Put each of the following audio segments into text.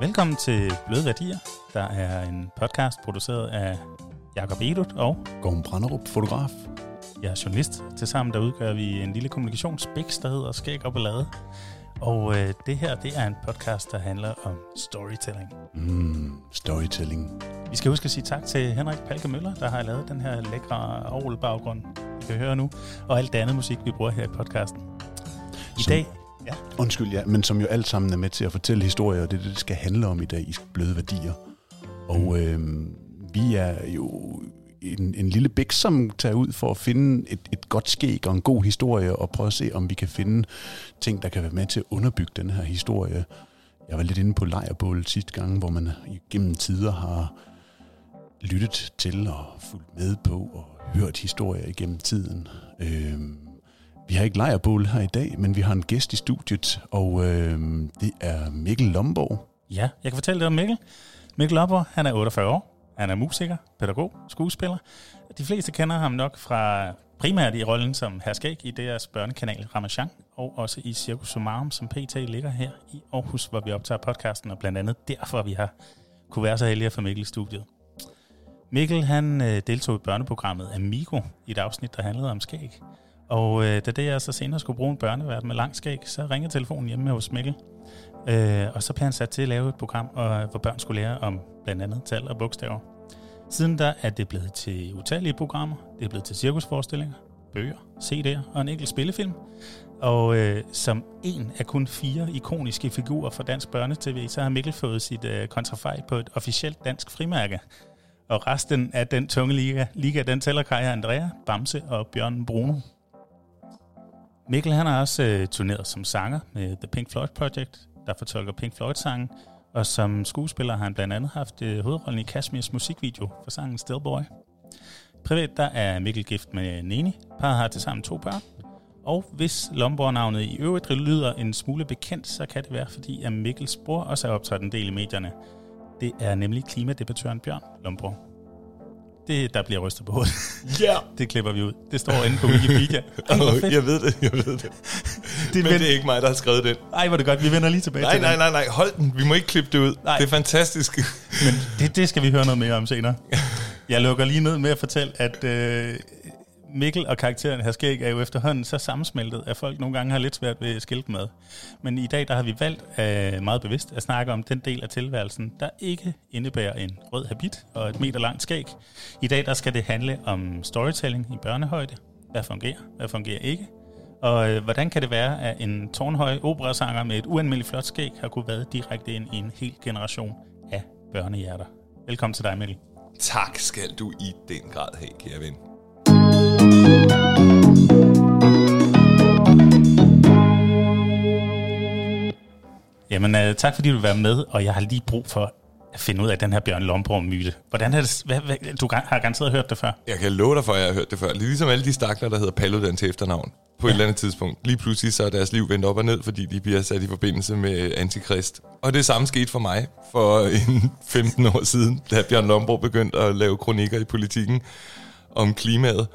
Velkommen til Bløde Værdier, der er en podcast produceret af Jakob Edut og Gorm Branderup, fotograf. jeg er journalist. Tilsammen der udgør vi en lille kommunikationsbiks, der hedder Skæg og Ballade. Og øh, det her, det er en podcast, der handler om storytelling. Mm, storytelling. Vi skal huske at sige tak til Henrik Palke Møller, der har lavet den her lækre orgelbaggrund, I kan høre nu, og alt det andet musik, vi bruger her i podcasten. I Som- dag, ja, Undskyld, ja, men som jo alt sammen er med til at fortælle historier, og det er det, det skal handle om i dag i Bløde Værdier. Og øh, vi er jo en, en lille bæk, som tager ud for at finde et, et godt skæg og en god historie, og prøve at se, om vi kan finde ting, der kan være med til at underbygge den her historie. Jeg var lidt inde på lejrbålet sidste gang, hvor man gennem tider har lyttet til og fulgt med på og hørt historier igennem tiden. Øh, vi har ikke lejrbål her i dag, men vi har en gæst i studiet, og øh, det er Mikkel Lomborg. ja, jeg kan fortælle lidt om Mikkel. Mikkel Lopper, han er 48 år. Han er musiker, pædagog, skuespiller. De fleste kender ham nok fra primært i rollen som herskæg i deres børnekanal Ramachan, og også i Circus Sumarum, som PT ligger her i Aarhus, hvor vi optager podcasten, og blandt andet derfor vi har kunne være så heldige at få Mikkel i studiet. Mikkel han øh, deltog i børneprogrammet Amigo i et afsnit, der handlede om skæg. Og øh, da det jeg så senere skulle bruge en børnevært med lang skæg, så ringede telefonen hjemme hos Mikkel. Øh, og så blev han sat til at lave et program, og, hvor børn skulle lære om blandt andet tal og bogstaver. Siden da er det blevet til utallige programmer, det er blevet til cirkusforestillinger, bøger, CD'er og en enkelt spillefilm. Og øh, som en af kun fire ikoniske figurer fra dansk børnetv, så har Mikkel fået sit øh, kontrafej på et officielt dansk frimærke. Og resten af den tunge liga, liga den tæller Kaja Andrea, Bamse og Bjørn Bruno. Mikkel han har også øh, turneret som sanger med The Pink Floyd Project, der fortolker Pink Floyd-sangen, og som skuespiller har han blandt andet haft øh, hovedrollen i Kashmirs musikvideo for sangen Stillboy. Privat der er Mikkel gift med Neni. Parret har tilsammen to børn. Og hvis Lomborg-navnet i øvrigt lyder en smule bekendt, så kan det være, fordi at Mikkels bror også er optrådt en del i medierne. Det er nemlig klimadebattøren Bjørn Lomborg. Det, der bliver rystet på hovedet. Ja! Det klipper vi ud. Det står inde på Wikipedia. Ej, jeg ved det, jeg ved det. Det Men vend- det er ikke mig, der har skrevet den. Ej, hvor det godt. Vi vender lige tilbage Nej, til nej, den. nej, nej, hold den. Vi må ikke klippe det ud. Nej. Det er fantastisk. Men det, det skal vi høre noget mere om senere. Jeg lukker lige ned med at fortælle, at øh, Mikkel og karakteren her skæg er jo efterhånden så sammensmeltet, at folk nogle gange har lidt svært ved at skille dem ad. Men i dag der har vi valgt øh, meget bevidst at snakke om den del af tilværelsen, der ikke indebærer en rød habit og et meter langt skæg. I dag der skal det handle om storytelling i børnehøjde. Hvad fungerer, hvad fungerer ikke? Og øh, hvordan kan det være, at en tårnhøj operasanger med et uanmeldeligt flot skæg har kunne være direkte ind i en hel generation af børnehjerter? Velkommen til dig, Mikkel. tak skal du i den grad have, kære ven. Jamen, øh, tak fordi du vil være med, og jeg har lige brug for at finde ud af den her Bjørn Lomborg-myte. Hvordan er det, hvad, hvad, du har garanteret hørt det før. Jeg kan love dig for, at jeg har hørt det før. Ligesom alle de stakler, der hedder Paludan til efternavn. På et eller andet tidspunkt. Lige pludselig så er deres liv vendt op og ned, fordi de bliver sat i forbindelse med antikrist. Og det samme skete for mig for en 15 år siden, da Bjørn Lomborg begyndte at lave kronikker i politikken om klimaet,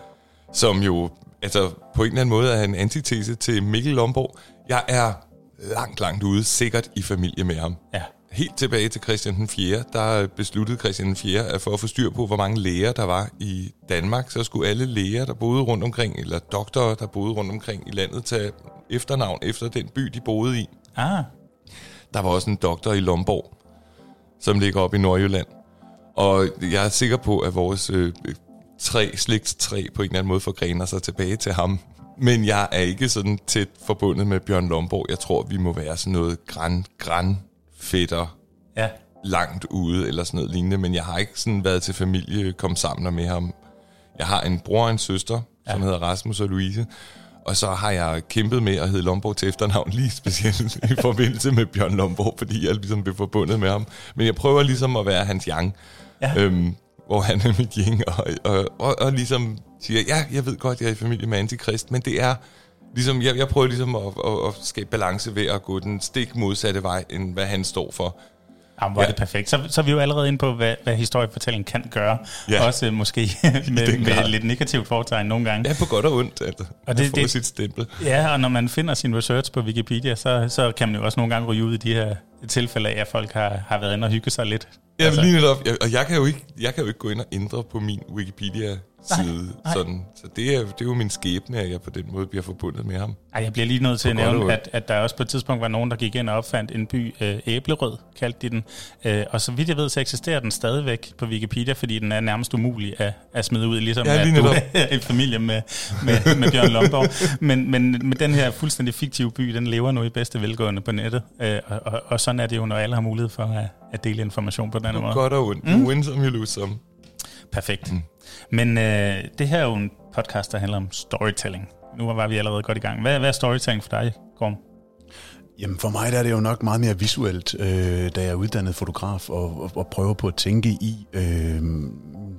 som jo altså, på en eller anden måde er en antitese til Mikkel Lomborg. Jeg er langt, langt ude, sikkert i familie med ham. Ja. Helt tilbage til Christian den 4., der besluttede Christian den 4., at for at få styr på, hvor mange læger der var i Danmark, så skulle alle læger, der boede rundt omkring, eller doktorer, der boede rundt omkring i landet, tage efternavn efter den by, de boede i. Ah, Der var også en doktor i Lomborg, som ligger op i Nordjylland. Og jeg er sikker på, at vores øh, træ, slægtstræ på en eller anden måde forgrener sig tilbage til ham. Men jeg er ikke sådan tæt forbundet med Bjørn Lomborg. Jeg tror, vi må være sådan noget græn, græn fætter ja. langt ude eller sådan noget lignende, men jeg har ikke sådan været til familie, kom sammen med ham. Jeg har en bror og en søster, ja. som hedder Rasmus og Louise, og så har jeg kæmpet med at hedde Lomborg til efternavn, lige specielt i forbindelse med Bjørn Lomborg, fordi jeg ligesom blev forbundet med ham. Men jeg prøver ligesom at være hans yang, Ja. øhm, hvor han er mit yang, og, og, og, og ligesom siger, ja, jeg ved godt, jeg er i familie med antikrist, men det er ligesom, jeg, jeg prøver ligesom at, at, at skabe balance ved at gå den stik modsatte vej, end hvad han står for. Jamen, hvor er Ja. det perfekt. Så, så er vi jo allerede inde på, hvad, hvad historiefortælling kan gøre. Ja. Også øh, måske med, med lidt negativt foretegn nogle gange. Ja, på godt og ondt. Altså. Og det- det- sit stempel. Ja, og når man finder sin research på Wikipedia, så, så kan man jo også nogle gange ryge ud i de her tilfælde af, at folk har, har været inde og hygge sig lidt. Ja, altså. lige netop. Jeg, og jeg kan, jo ikke, jeg kan jo ikke gå ind og ændre på min Wikipedia-side. Nej, nej. Sådan. Så det er, det er jo min skæbne, at jeg på den måde bliver forbundet med ham. Ej, jeg bliver lige nødt til at nævne, at, at der også på et tidspunkt var nogen, der gik ind og opfandt en by, øh, Æblerød, kaldte de den. Øh, og så vidt jeg ved, så eksisterer den stadigvæk på Wikipedia, fordi den er nærmest umulig at, at smide ud, ligesom Ja, at lige du netop. er i familie med, med, med Bjørn Lomborg. Men, men, men den her fuldstændig fiktive by, den lever nu i bedste velgående på nettet. Øh, og, og, og sådan er det jo, når alle har mulighed for at, at dele information på den På måde. godt og ondt. Mm. You win some, you lose some. Perfekt. Mm. Men øh, det her er jo en podcast, der handler om storytelling. Nu var vi allerede godt i gang. Hvad, hvad er storytelling for dig, Gorm? Jamen for mig der er det jo nok meget mere visuelt, øh, da jeg er uddannet fotograf og, og, og prøver på at tænke i, øh,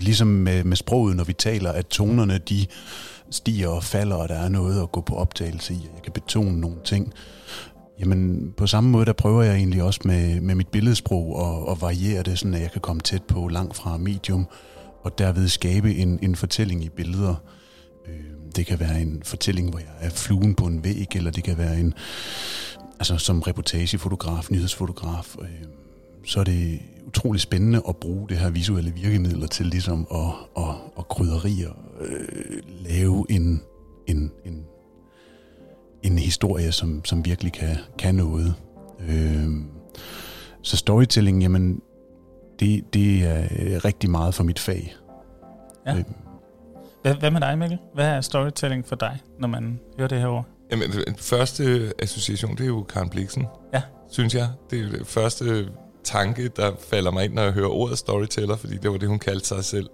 ligesom med, med sproget, når vi taler, at tonerne de stiger og falder, og der er noget at gå på optagelse i, og jeg kan betone nogle ting. Jamen på samme måde, der prøver jeg egentlig også med, med mit billedsprog og, og variere det, sådan at jeg kan komme tæt på langt fra medium, og derved skabe en, en fortælling i billeder. Øh, det kan være en fortælling, hvor jeg er fluen på en væg, eller det kan være en, altså som reportagefotograf, nyhedsfotograf, øh, så er det utrolig spændende at bruge det her visuelle virkemidler til ligesom at, at, at krydderier, øh, lave en, en, en, en historie, som, som virkelig kan, kan noget. Øh, så storytelling, jamen, det, det er øh, rigtig meget for mit fag. Ja. Øh, Hvad, hvad med dig, Mikkel? Hvad er storytelling for dig, når man hører det her ord? Jamen, den første association, det er jo Karen Bliksen. Ja. Synes jeg. Det er det første tanke, der falder mig ind, når jeg hører ordet storyteller, fordi det var det, hun kaldte sig selv.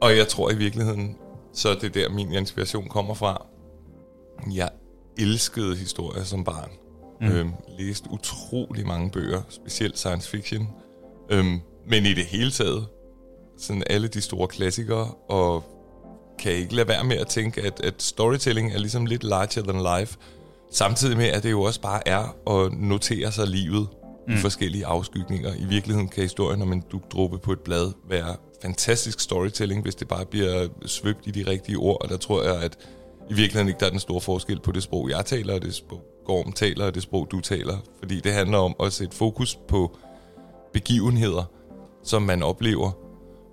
Og jeg tror i virkeligheden, så er det der, min inspiration kommer fra. Jeg elskede historier som barn. Mm. Øhm, læste utrolig mange bøger, specielt science fiction. Øhm, men i det hele taget, sådan alle de store klassikere, og kan ikke lade være med at tænke, at, at storytelling er ligesom lidt larger than life, samtidig med, at det jo også bare er at notere sig livet mm. i forskellige afskygninger. I virkeligheden kan historien om en dugdråbe på et blad være fantastisk storytelling, hvis det bare bliver svøbt i de rigtige ord, og der tror jeg, at i virkeligheden ikke der er den store forskel på det sprog, jeg taler, og det sprog, Gorm taler, og det sprog, du taler. Fordi det handler om at sætte fokus på begivenheder, som man oplever,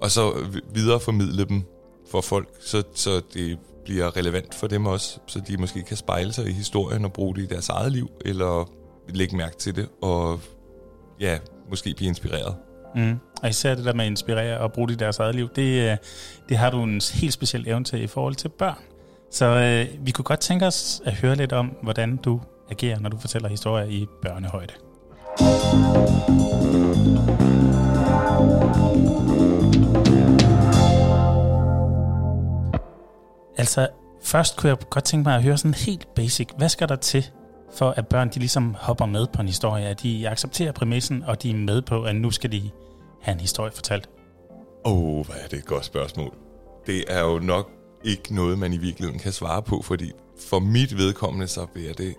og så videreformidle dem for folk, så, så det bliver relevant for dem også, så de måske kan spejle sig i historien og bruge det i deres eget liv, eller lægge mærke til det, og ja, måske blive inspireret. Mm. Og især det der med at inspirere og bruge det i deres eget liv, det, øh, det har du en helt speciel evne til i forhold til børn. Så øh, vi kunne godt tænke os at høre lidt om, hvordan du agerer, når du fortæller historier i børnehøjde. Altså, først kunne jeg godt tænke mig at høre sådan helt basic. Hvad skal der til, for at børn de ligesom hopper med på en historie? At de accepterer præmissen, og de er med på, at nu skal de have en historie fortalt. Åh, oh, hvad er det et godt spørgsmål. Det er jo nok ikke noget, man i virkeligheden kan svare på, fordi for mit vedkommende, så bliver det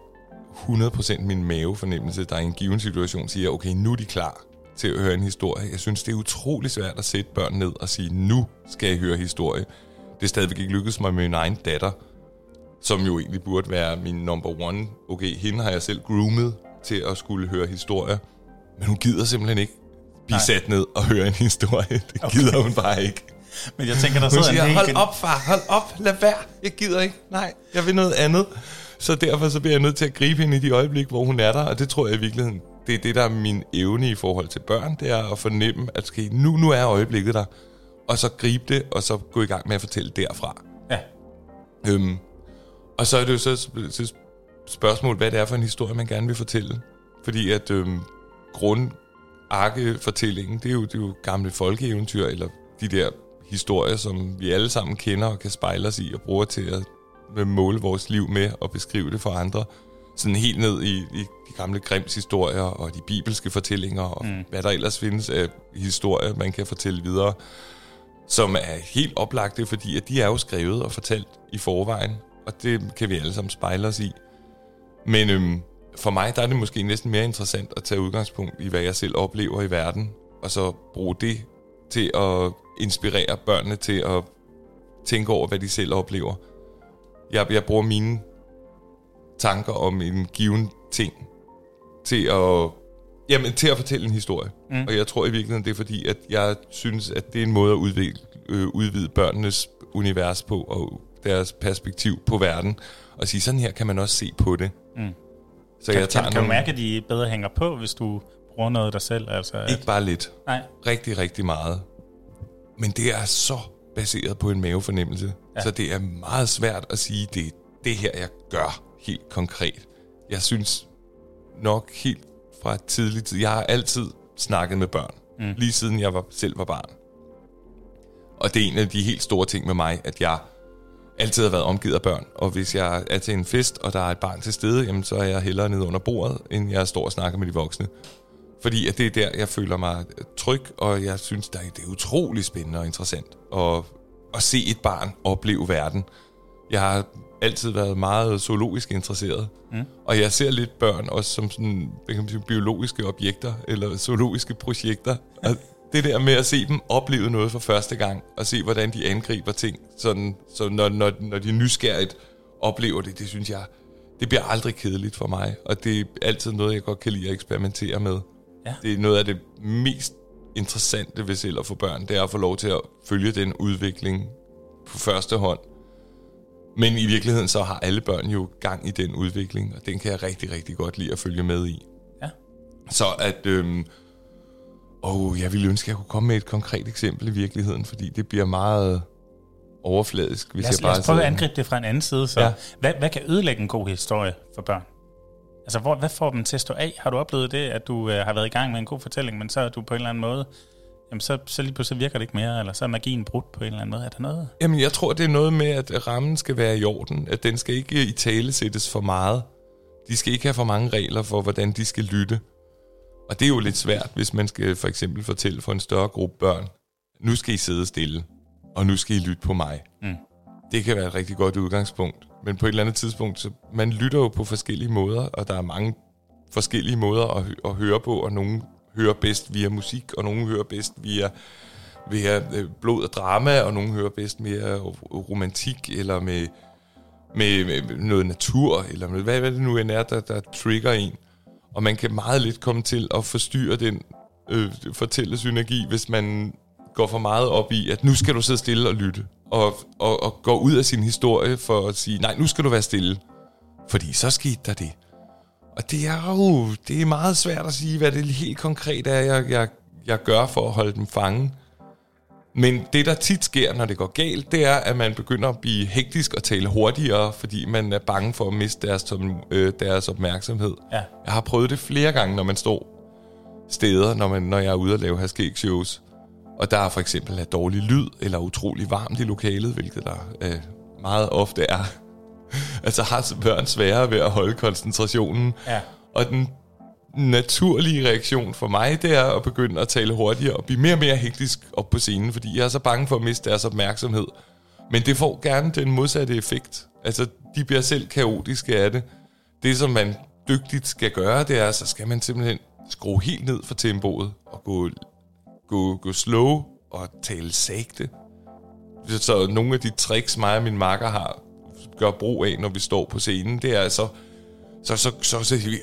100% min mavefornemmelse, der i en given situation siger, okay, nu er de klar til at høre en historie. Jeg synes, det er utrolig svært at sætte børn ned og sige, nu skal jeg høre historie. Det er stadigvæk ikke lykkedes mig med min egen datter, som jo egentlig burde være min number one. Okay, hende har jeg selv groomet til at skulle høre historier, men hun gider simpelthen ikke blive Nej. sat ned og høre en historie. Det okay. gider hun bare ikke. Men jeg tænker, der Hun sidder siger, en hel... hold op far, hold op, lad være, jeg gider ikke, nej, jeg vil noget andet. Så derfor så bliver jeg nødt til at gribe hende i de øjeblik, hvor hun er der, og det tror jeg i virkeligheden, det er det, der er min evne i forhold til børn, det er at fornemme, at okay, nu, nu er øjeblikket der, og så gribe det, og så gå i gang med at fortælle derfra. Ja. Øhm, og så er det jo så så spørgsmål, hvad det er for en historie, man gerne vil fortælle. Fordi at øhm, grundarkefortællingen, det er, jo, det er jo gamle folkeeventyr, eller de der historier, som vi alle sammen kender og kan spejle os i og bruger til at øh, måle vores liv med og beskrive det for andre. Sådan helt ned i, i de gamle Grimms historier og de bibelske fortællinger og mm. hvad der ellers findes af historier, man kan fortælle videre som er helt oplagte, fordi at de er jo skrevet og fortalt i forvejen, og det kan vi alle sammen spejle os i. Men øhm, for mig der er det måske næsten mere interessant at tage udgangspunkt i, hvad jeg selv oplever i verden, og så bruge det til at inspirere børnene til at tænke over, hvad de selv oplever. Jeg, jeg bruger mine tanker om en given ting til at, jamen, til at fortælle en historie. Mm. Og jeg tror i virkeligheden, det er fordi, at jeg synes, at det er en måde at udvide, øh, udvide børnenes univers på, og deres perspektiv på verden, og sige, sådan her kan man også se på det. Mm. Så kan, jeg tager kan, kan du mærke, at de bedre hænger på, hvis du bruger noget dig selv? Altså, at... Ikke bare lidt. Nej. Rigtig, rigtig meget. Men det er så baseret på en mavefornemmelse, ja. så det er meget svært at sige, det er det her, jeg gør helt konkret. Jeg synes nok helt fra tidlig tid, jeg har altid snakket med børn, mm. lige siden jeg var, selv var barn. Og det er en af de helt store ting med mig, at jeg altid har været omgivet af børn. Og hvis jeg er til en fest, og der er et barn til stede, jamen, så er jeg hellere nede under bordet, end jeg står og snakker med de voksne. Fordi at det er der, jeg føler mig tryg, og jeg synes, det er utrolig spændende og interessant at, at se et barn opleve verden. Jeg har altid været meget zoologisk interesseret, mm. og jeg ser lidt børn også som sådan, hvad kan man sige, biologiske objekter, eller zoologiske projekter. Og det der med at se dem opleve noget for første gang, og se, hvordan de angriber ting, sådan, så når, når, når de nysgerrigt oplever det, det synes jeg, det bliver aldrig kedeligt for mig, og det er altid noget, jeg godt kan lide at eksperimentere med. Ja. Det er noget af det mest interessante ved selv at få børn, det er at få lov til at følge den udvikling på første hånd. Men i virkeligheden så har alle børn jo gang i den udvikling, og den kan jeg rigtig, rigtig godt lide at følge med i. Ja. Så at... Øhm, og jeg ville ønske, at jeg kunne komme med et konkret eksempel i virkeligheden, fordi det bliver meget overfladisk, hvis lad os, jeg bare... Lad os prøve at angribe det fra en anden side. Så. Ja. Hvad, hvad kan ødelægge en god historie for børn? Altså, hvor, hvad får dem til at stå af? Har du oplevet det, at du øh, har været i gang med en god fortælling, men så er du på en eller anden måde, jamen så, så lige pludselig virker det ikke mere, eller så er magien brudt på en eller anden måde. Er der noget? Jamen, jeg tror, det er noget med, at rammen skal være i orden, at den skal ikke i tale sættes for meget. De skal ikke have for mange regler for, hvordan de skal lytte. Og det er jo lidt svært, hvis man skal for eksempel fortælle for en større gruppe børn, nu skal I sidde stille, og nu skal I lytte på mig. Mm. Det kan være et rigtig godt udgangspunkt. Men på et eller andet tidspunkt, så man lytter jo på forskellige måder, og der er mange forskellige måder at, at høre på, og nogle hører bedst via musik, og nogle hører bedst via, via øh, blod og drama, og nogle hører bedst mere romantik, eller med, med, med noget natur, eller med, hvad, hvad det nu end er, der, der trigger en. Og man kan meget lidt komme til at forstyrre den øh, fortællesynergi, hvis man går for meget op i, at nu skal du sidde stille og lytte, og, og, og gå ud af sin historie for at sige, nej, nu skal du være stille, fordi så skete der det. Og det er jo det er meget svært at sige, hvad det helt konkret er, jeg, jeg, jeg gør for at holde dem fange. Men det, der tit sker, når det går galt, det er, at man begynder at blive hektisk og tale hurtigere, fordi man er bange for at miste deres, øh, deres opmærksomhed. Ja. Jeg har prøvet det flere gange, når man står steder, når, man, når jeg er ude og lave shows. Og der er for eksempel er dårlig lyd, eller utrolig varmt i lokalet, hvilket der øh, meget ofte er. altså har børn sværere ved at holde koncentrationen. Ja. Og den naturlige reaktion for mig, det er at begynde at tale hurtigere og blive mere og mere hektisk op på scenen, fordi jeg er så bange for at miste deres opmærksomhed. Men det får gerne den modsatte effekt. Altså, de bliver selv kaotiske af det. Det, som man dygtigt skal gøre, det er, så skal man simpelthen skrue helt ned for tempoet og gå, gå, gå slow og tale sagte. Så nogle af de tricks, mig og min makker har, gør brug af, når vi står på scenen, det er altså, så, så, så, så, så vi,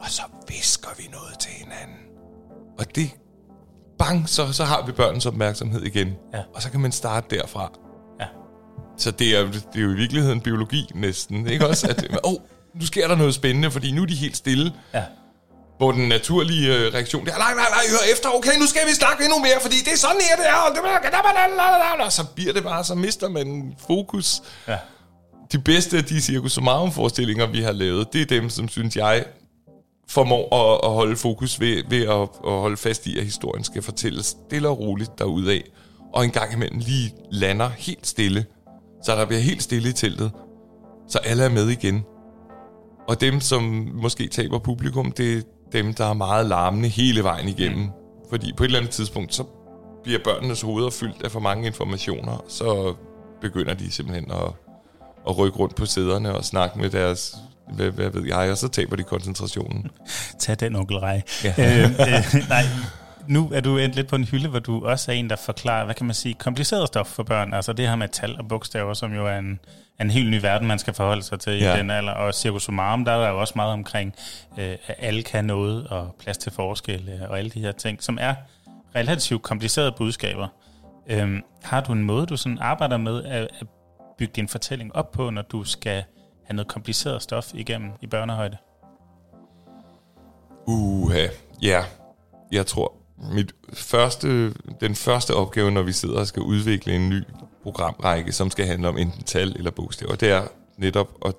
og så visker vi noget til hinanden. Og det, bang, så, så har vi børnens opmærksomhed igen. Ja. Og så kan man starte derfra. Ja. Så det er, det er jo i virkeligheden biologi næsten, ikke også? At, oh, nu sker der noget spændende, fordi nu er de helt stille. Ja. Hvor den naturlige øh, reaktion, det er, nej, nej, nej, hør efter, okay, nu skal vi snakke endnu mere, fordi det er sådan her, det er, og, det, og så bliver det bare, så mister man fokus. Ja. De bedste af de Circus forestillinger vi har lavet, det er dem, som synes jeg formår at, at holde fokus ved, ved at, at holde fast i, at historien skal fortælles stille og roligt derudad, og en gang imellem lige lander helt stille, så der bliver helt stille i teltet, så alle er med igen. Og dem, som måske taber publikum, det dem, der er meget larmende hele vejen igennem. Mm. Fordi på et eller andet tidspunkt, så bliver børnenes hoveder fyldt af for mange informationer, så begynder de simpelthen at, at rykke rundt på sæderne og snakke med deres hvad, hvad ved jeg, og så taber de koncentrationen. Tag den, onkel Rej. Ja. øh, øh, nej, nu er du endt lidt på en hylde, hvor du også er en, der forklarer, hvad kan man sige, kompliceret stof for børn. Altså det her med tal og bogstaver, som jo er en, en helt ny verden, man skal forholde sig til ja. I den alder. Og Circus Sumarum, der er der jo også meget omkring, øh, at alle kan noget, og plads til forskel, øh, og alle de her ting, som er relativt komplicerede budskaber. Øhm, har du en måde, du sådan arbejder med at, at bygge din fortælling op på, når du skal have noget kompliceret stof igennem i børnehøjde? Uha, ja. Jeg tror, mit første, den første opgave, når vi sidder og skal udvikle en ny programrække, som skal handle om enten tal eller bogstaver, det er netop at,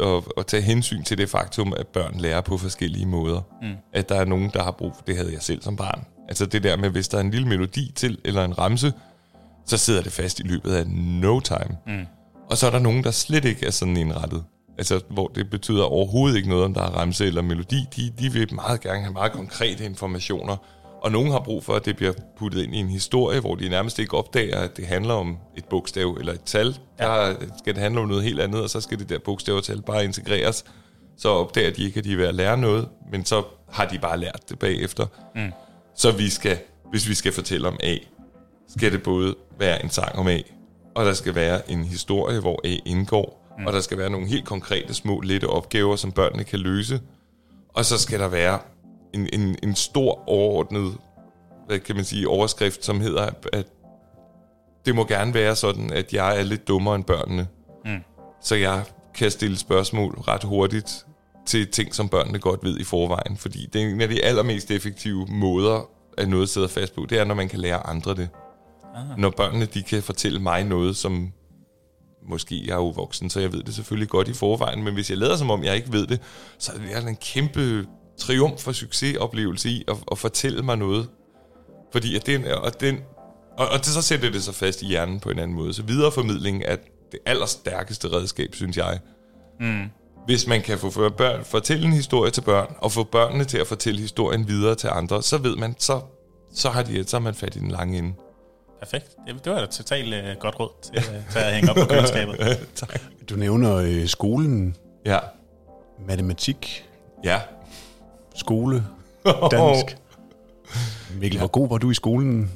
at, at tage hensyn til det faktum, at børn lærer på forskellige måder. Mm. At der er nogen, der har brug for, det havde jeg selv som barn. Altså det der med, hvis der er en lille melodi til, eller en ramse, så sidder det fast i løbet af no time. Mm. Og så er der nogen, der slet ikke er sådan indrettet. Altså, hvor det betyder overhovedet ikke noget, om der er ramse eller melodi. De, de vil meget gerne have meget konkrete informationer. Og nogen har brug for, at det bliver puttet ind i en historie, hvor de nærmest ikke opdager, at det handler om et bogstav eller et tal. Ja. Der skal det handle om noget helt andet, og så skal det der bogstav og tal bare integreres. Så opdager de ikke, at de er ved at lære noget, men så har de bare lært det bagefter. Mm. Så vi skal, hvis vi skal fortælle om A, skal det både være en sang om A, og der skal være en historie, hvor A indgår, mm. og der skal være nogle helt konkrete små, lette opgaver, som børnene kan løse. Og så skal der være en, en, en stor overordnet, hvad kan man sige, overskrift, som hedder, at det må gerne være sådan, at jeg er lidt dummere end børnene. Mm. Så jeg kan stille spørgsmål ret hurtigt til ting, som børnene godt ved i forvejen. Fordi det er en af de allermest effektive måder, at noget sidder fast på, det er, når man kan lære andre det. Ah. Når børnene de kan fortælle mig noget, som måske jeg er jo voksen, så jeg ved det selvfølgelig godt i forvejen, men hvis jeg lader som om, jeg ikke ved det, så er det en kæmpe triumf og succesoplevelse i at, at fortælle mig noget. Fordi at den, og, den, og, og det, så sætter det sig fast i hjernen på en anden måde. Så videreformidling er det allerstærkeste redskab, synes jeg. Mm. Hvis man kan få børn, fortælle en historie til børn, og få børnene til at fortælle historien videre til andre, så ved man, så, så, har, de, så har man fat i den lange ende. Perfekt. Det, var et totalt uh, godt råd til, uh, til at hænge op på køleskabet. tak. Du nævner øh, skolen, Ja. matematik, Ja. Skole, dansk. Mikkel, hvor god var du i skolen?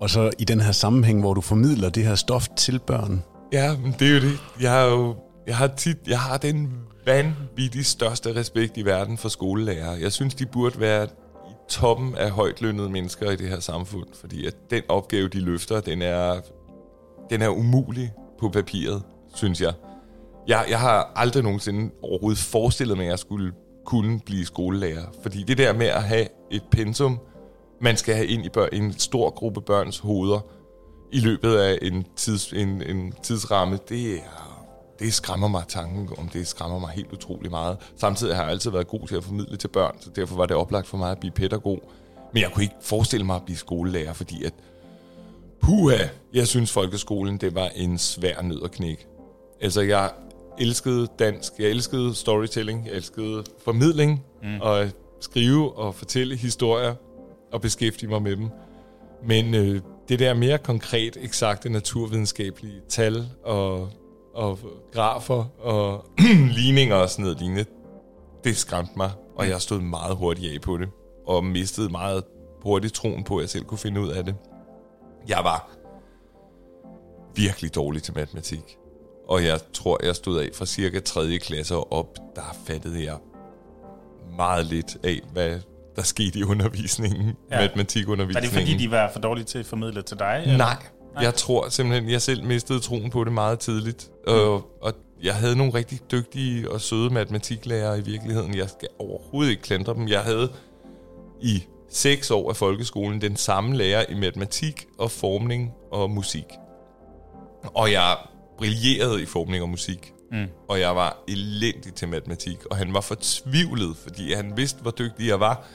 Og så i den her sammenhæng, hvor du formidler det her stof til børn. Ja, men det er jo det. Jeg har jo jeg har tit, jeg har den vanvittigt største respekt i verden for skolelærer. Jeg synes, de burde være i toppen af højt lønnede mennesker i det her samfund, fordi at den opgave, de løfter, den er, den er umulig på papiret, synes jeg. jeg. Jeg har aldrig nogensinde overhovedet forestillet mig, at jeg skulle kunne blive skolelærer. Fordi det der med at have et pensum, man skal have ind i bør- en stor gruppe børns hoveder i løbet af en, tids, en, en tidsramme, det er det skræmmer mig tanken om, det skræmmer mig helt utrolig meget. Samtidig har jeg altid været god til at formidle til børn, så derfor var det oplagt for mig at blive pædagog. Men jeg kunne ikke forestille mig at blive skolelærer, fordi at, puha, jeg synes folkeskolen, det var en svær nød at knække. Altså, jeg elskede dansk, jeg elskede storytelling, jeg elskede formidling, mm. og at skrive og fortælle historier, og beskæftige mig med dem. Men øh, det der mere konkret, eksakte naturvidenskabelige tal og og grafer og ligninger og sådan noget lignende, det skræmte mig, og jeg stod meget hurtigt af på det, og mistede meget hurtigt troen på, at jeg selv kunne finde ud af det. Jeg var virkelig dårlig til matematik, og jeg tror, jeg stod af fra cirka 3. klasse og op, der fattede jeg meget lidt af, hvad der skete i undervisningen, ja. matematikundervisningen. Var det fordi, de var for dårlige til at formidle til dig? Eller? Nej, Nej. Jeg tror simpelthen, jeg selv mistede troen på det meget tidligt. Mm. Og, og jeg havde nogle rigtig dygtige og søde matematiklærere i virkeligheden. Jeg skal overhovedet ikke klandre dem. Jeg havde i seks år af folkeskolen den samme lærer i matematik og formning og musik. Og jeg brillerede i formning og musik. Mm. Og jeg var elendig til matematik. Og han var fortvivlet, fordi han vidste, hvor dygtig jeg var.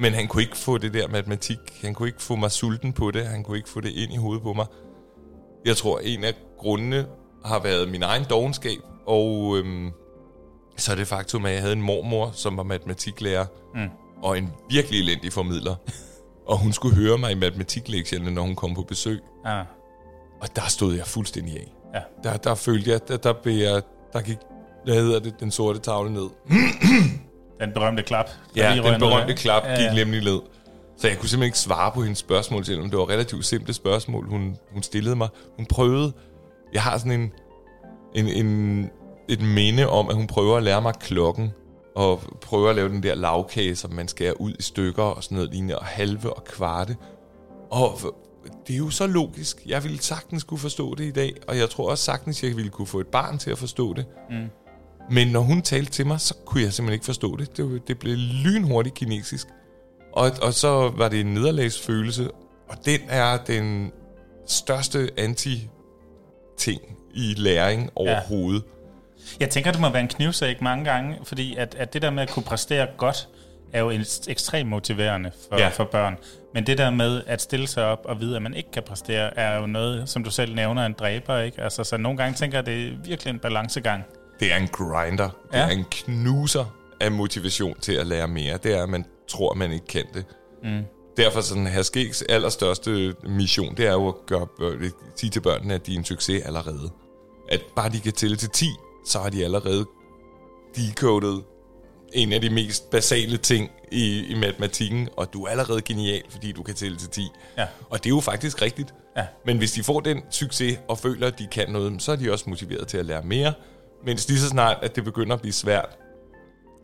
Men han kunne ikke få det der matematik. Han kunne ikke få mig sulten på det. Han kunne ikke få det ind i hovedet på mig. Jeg tror, en af grundene har været min egen dogenskab. Og øhm, så er det faktum, at jeg havde en mormor, som var matematiklærer. Mm. Og en virkelig elendig formidler. og hun skulle høre mig i matematiklektionerne, når hun kom på besøg. Ah. Og der stod jeg fuldstændig af. Ja. Der, der følte jeg, der, der, blev jeg, der gik hvad hedder det, den sorte tavle ned. Den berømte klap. Ja, den ned berømte der. klap Ja, gik ja. nemlig ned. Så jeg kunne simpelthen ikke svare på hendes spørgsmål, selvom det var relativt simple spørgsmål, hun, hun stillede mig. Hun prøvede, jeg har sådan en, en, en, et minde om, at hun prøver at lære mig klokken, og prøver at lave den der lavkage, som man skærer ud i stykker og sådan noget lignende, og halve og kvarte. Og det er jo så logisk. Jeg ville sagtens kunne forstå det i dag, og jeg tror også sagtens, jeg ville kunne få et barn til at forstå det. Mm. Men når hun talte til mig, så kunne jeg simpelthen ikke forstå det. Det, det blev lynhurtigt kinesisk. Og, og så var det en nederlagsfølelse, og den er den største anti-ting i læring overhovedet. Jeg tænker, det må være en knivsæk mange gange, fordi at, at det der med at kunne præstere godt, er jo ekstremt motiverende for, Ja. for børn. Men det der med at stille sig op og vide, at man ikke kan præstere, er jo noget, som du selv nævner, en dræber. Ikke? Altså, så nogle gange tænker jeg, det er virkelig en balancegang. Det er en grinder. Det Ja. er en knuser af motivation til at lære mere. Det er, at man tror, man ikke kan det. Mm. Derfor sådan Herskægs allerstørste mission, det er jo at gøre, bør- sige til børnene, at de er en succes allerede. At bare de kan tælle til 10, så har de allerede decoded en af de mest basale ting i, i matematikken, og du er allerede genial, fordi du kan tælle til 10. Ja. Og det er jo faktisk rigtigt. Ja. Men hvis de får den succes og føler, at de kan noget, så er de også motiveret til at lære mere. Mens lige så snart, at det begynder at blive svært,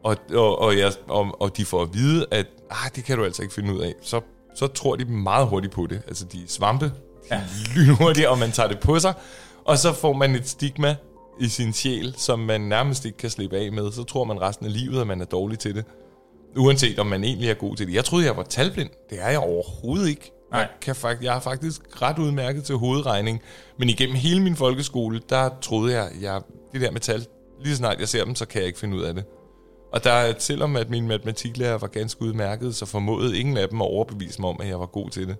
og, og, og, jeg, og, og de får at vide, at ah, det kan du altså ikke finde ud af, så, så tror de meget hurtigt på det. Altså, de svampe, de er lynhurtige, og man tager det på sig. Og så får man et stigma i sin sjæl, som man nærmest ikke kan slippe af med. Så tror man resten af livet, at man er dårlig til det. Uanset om man egentlig er god til det. Jeg troede, jeg var talblind. Det er jeg overhovedet ikke. Nej. Jeg, kan fakt, jeg er faktisk ret udmærket til hovedregning. Men igennem hele min folkeskole, der troede jeg, jeg det der med tal, lige så snart jeg ser dem, så kan jeg ikke finde ud af det. Og der, er- selvom at min matematiklærer var ganske udmærket, så formåede ingen af dem at overbevise mig om, at jeg var god til det.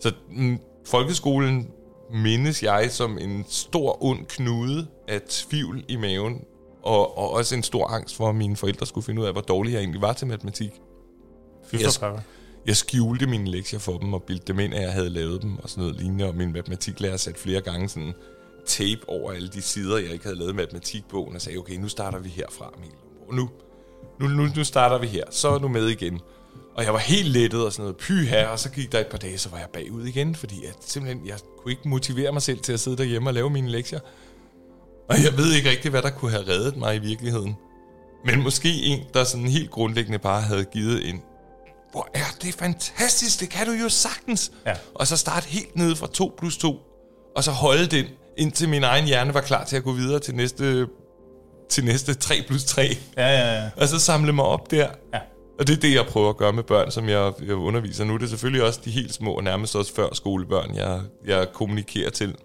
Så mm, folkeskolen mindes jeg som en stor ond knude af tvivl i maven, og, og også en stor angst for, at mine forældre skulle finde ud af, hvor dårlig jeg egentlig var til matematik. Pokker. Jeg skjulte mine lektier for dem og bildte dem ind, at jeg havde lavet dem og sådan noget lignende, og min matematiklærer satte flere gange sådan tape over alle de sider, jeg ikke havde lavet matematikbogen, og sagde, okay, nu starter vi herfra, Emil. Og nu, nu, nu, nu starter vi her, så er du med igen. Og jeg var helt lettet og sådan noget, py her, og så gik der et par dage, så var jeg bagud igen, fordi jeg simpelthen, jeg kunne ikke motivere mig selv til at sidde derhjemme og lave mine lektier. Og jeg ved ikke rigtig, hvad der kunne have reddet mig i virkeligheden. Men måske en, der sådan helt grundlæggende bare havde givet en hvor er det fantastisk, det kan du jo sagtens. Ja. Og så starte helt nede fra 2 plus 2, og så holde den, indtil min egen hjerne var klar til at gå videre til næste, til næste 3 plus 3. Ja, ja, ja. Og så samle mig op der. Ja. Og det er det, jeg prøver at gøre med børn, som jeg, jeg underviser nu. Det er selvfølgelig også de helt små, nærmest også før skolebørn, jeg, jeg kommunikerer til.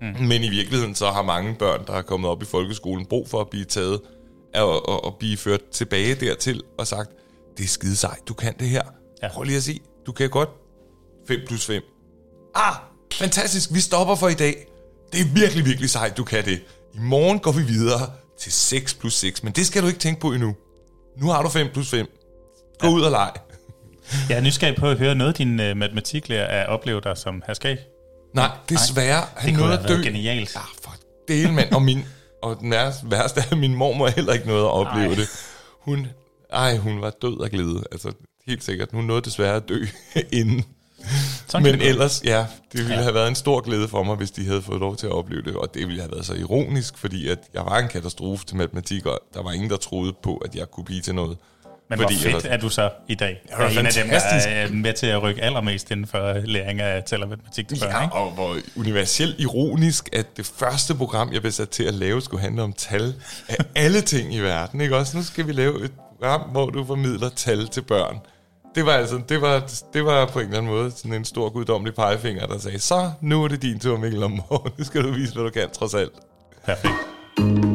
Mm. Men i virkeligheden så har mange børn, der er kommet op i folkeskolen, brug for at blive taget og, og, og blive ført tilbage dertil og sagt, det er skide sejt, du kan det her. Ja. Ja. Prøv lige at se, du kan godt 5 plus 5. Ah, fantastisk, vi stopper for i dag. Det er virkelig, virkelig sejt, du kan det. I morgen går vi videre til 6 plus 6, men det skal du ikke tænke på endnu. Nu har du 5 plus 5. Gå ja. ud og leg. Jeg er nysgerrig på at høre noget, din uh, matematiklærer er oplevet dig som herskab. Nej, desværre. Han Det nåede at dø. genialt. Ja, for delen, mand. Og, min, og den værste, er, at min mormor heller ikke nåede at opleve Ej. det. Hun, ej, hun var død af glæde. Altså, helt sikkert. Hun nåede desværre at dø inden. Sådan Men ellers, ja, det ville ja. have været en stor glæde for mig, hvis de havde fået lov til at opleve det. Og det ville have været så ironisk, fordi at jeg var en katastrofe til matematik, og der var ingen, der troede på, at jeg kunne blive til noget. Men fordi hvor fedt er du så i dag? Var er en af dem, der fantastisk. er med til at rykke allermest inden for læring af tal og matematik til børn, Ja, ikke? og hvor universelt ironisk, at det første program, jeg blev sat til at lave, skulle handle om tal af alle ting i verden. Ikke også? Nu skal vi lave et program, hvor du formidler tal til børn. Det var altså, det var, det var på en eller anden måde sådan en stor guddommelig pegefinger, der sagde, så nu er det din tur, Mikkel, om morgenen. Nu skal du vise, hvad du kan, trods alt. Perfekt.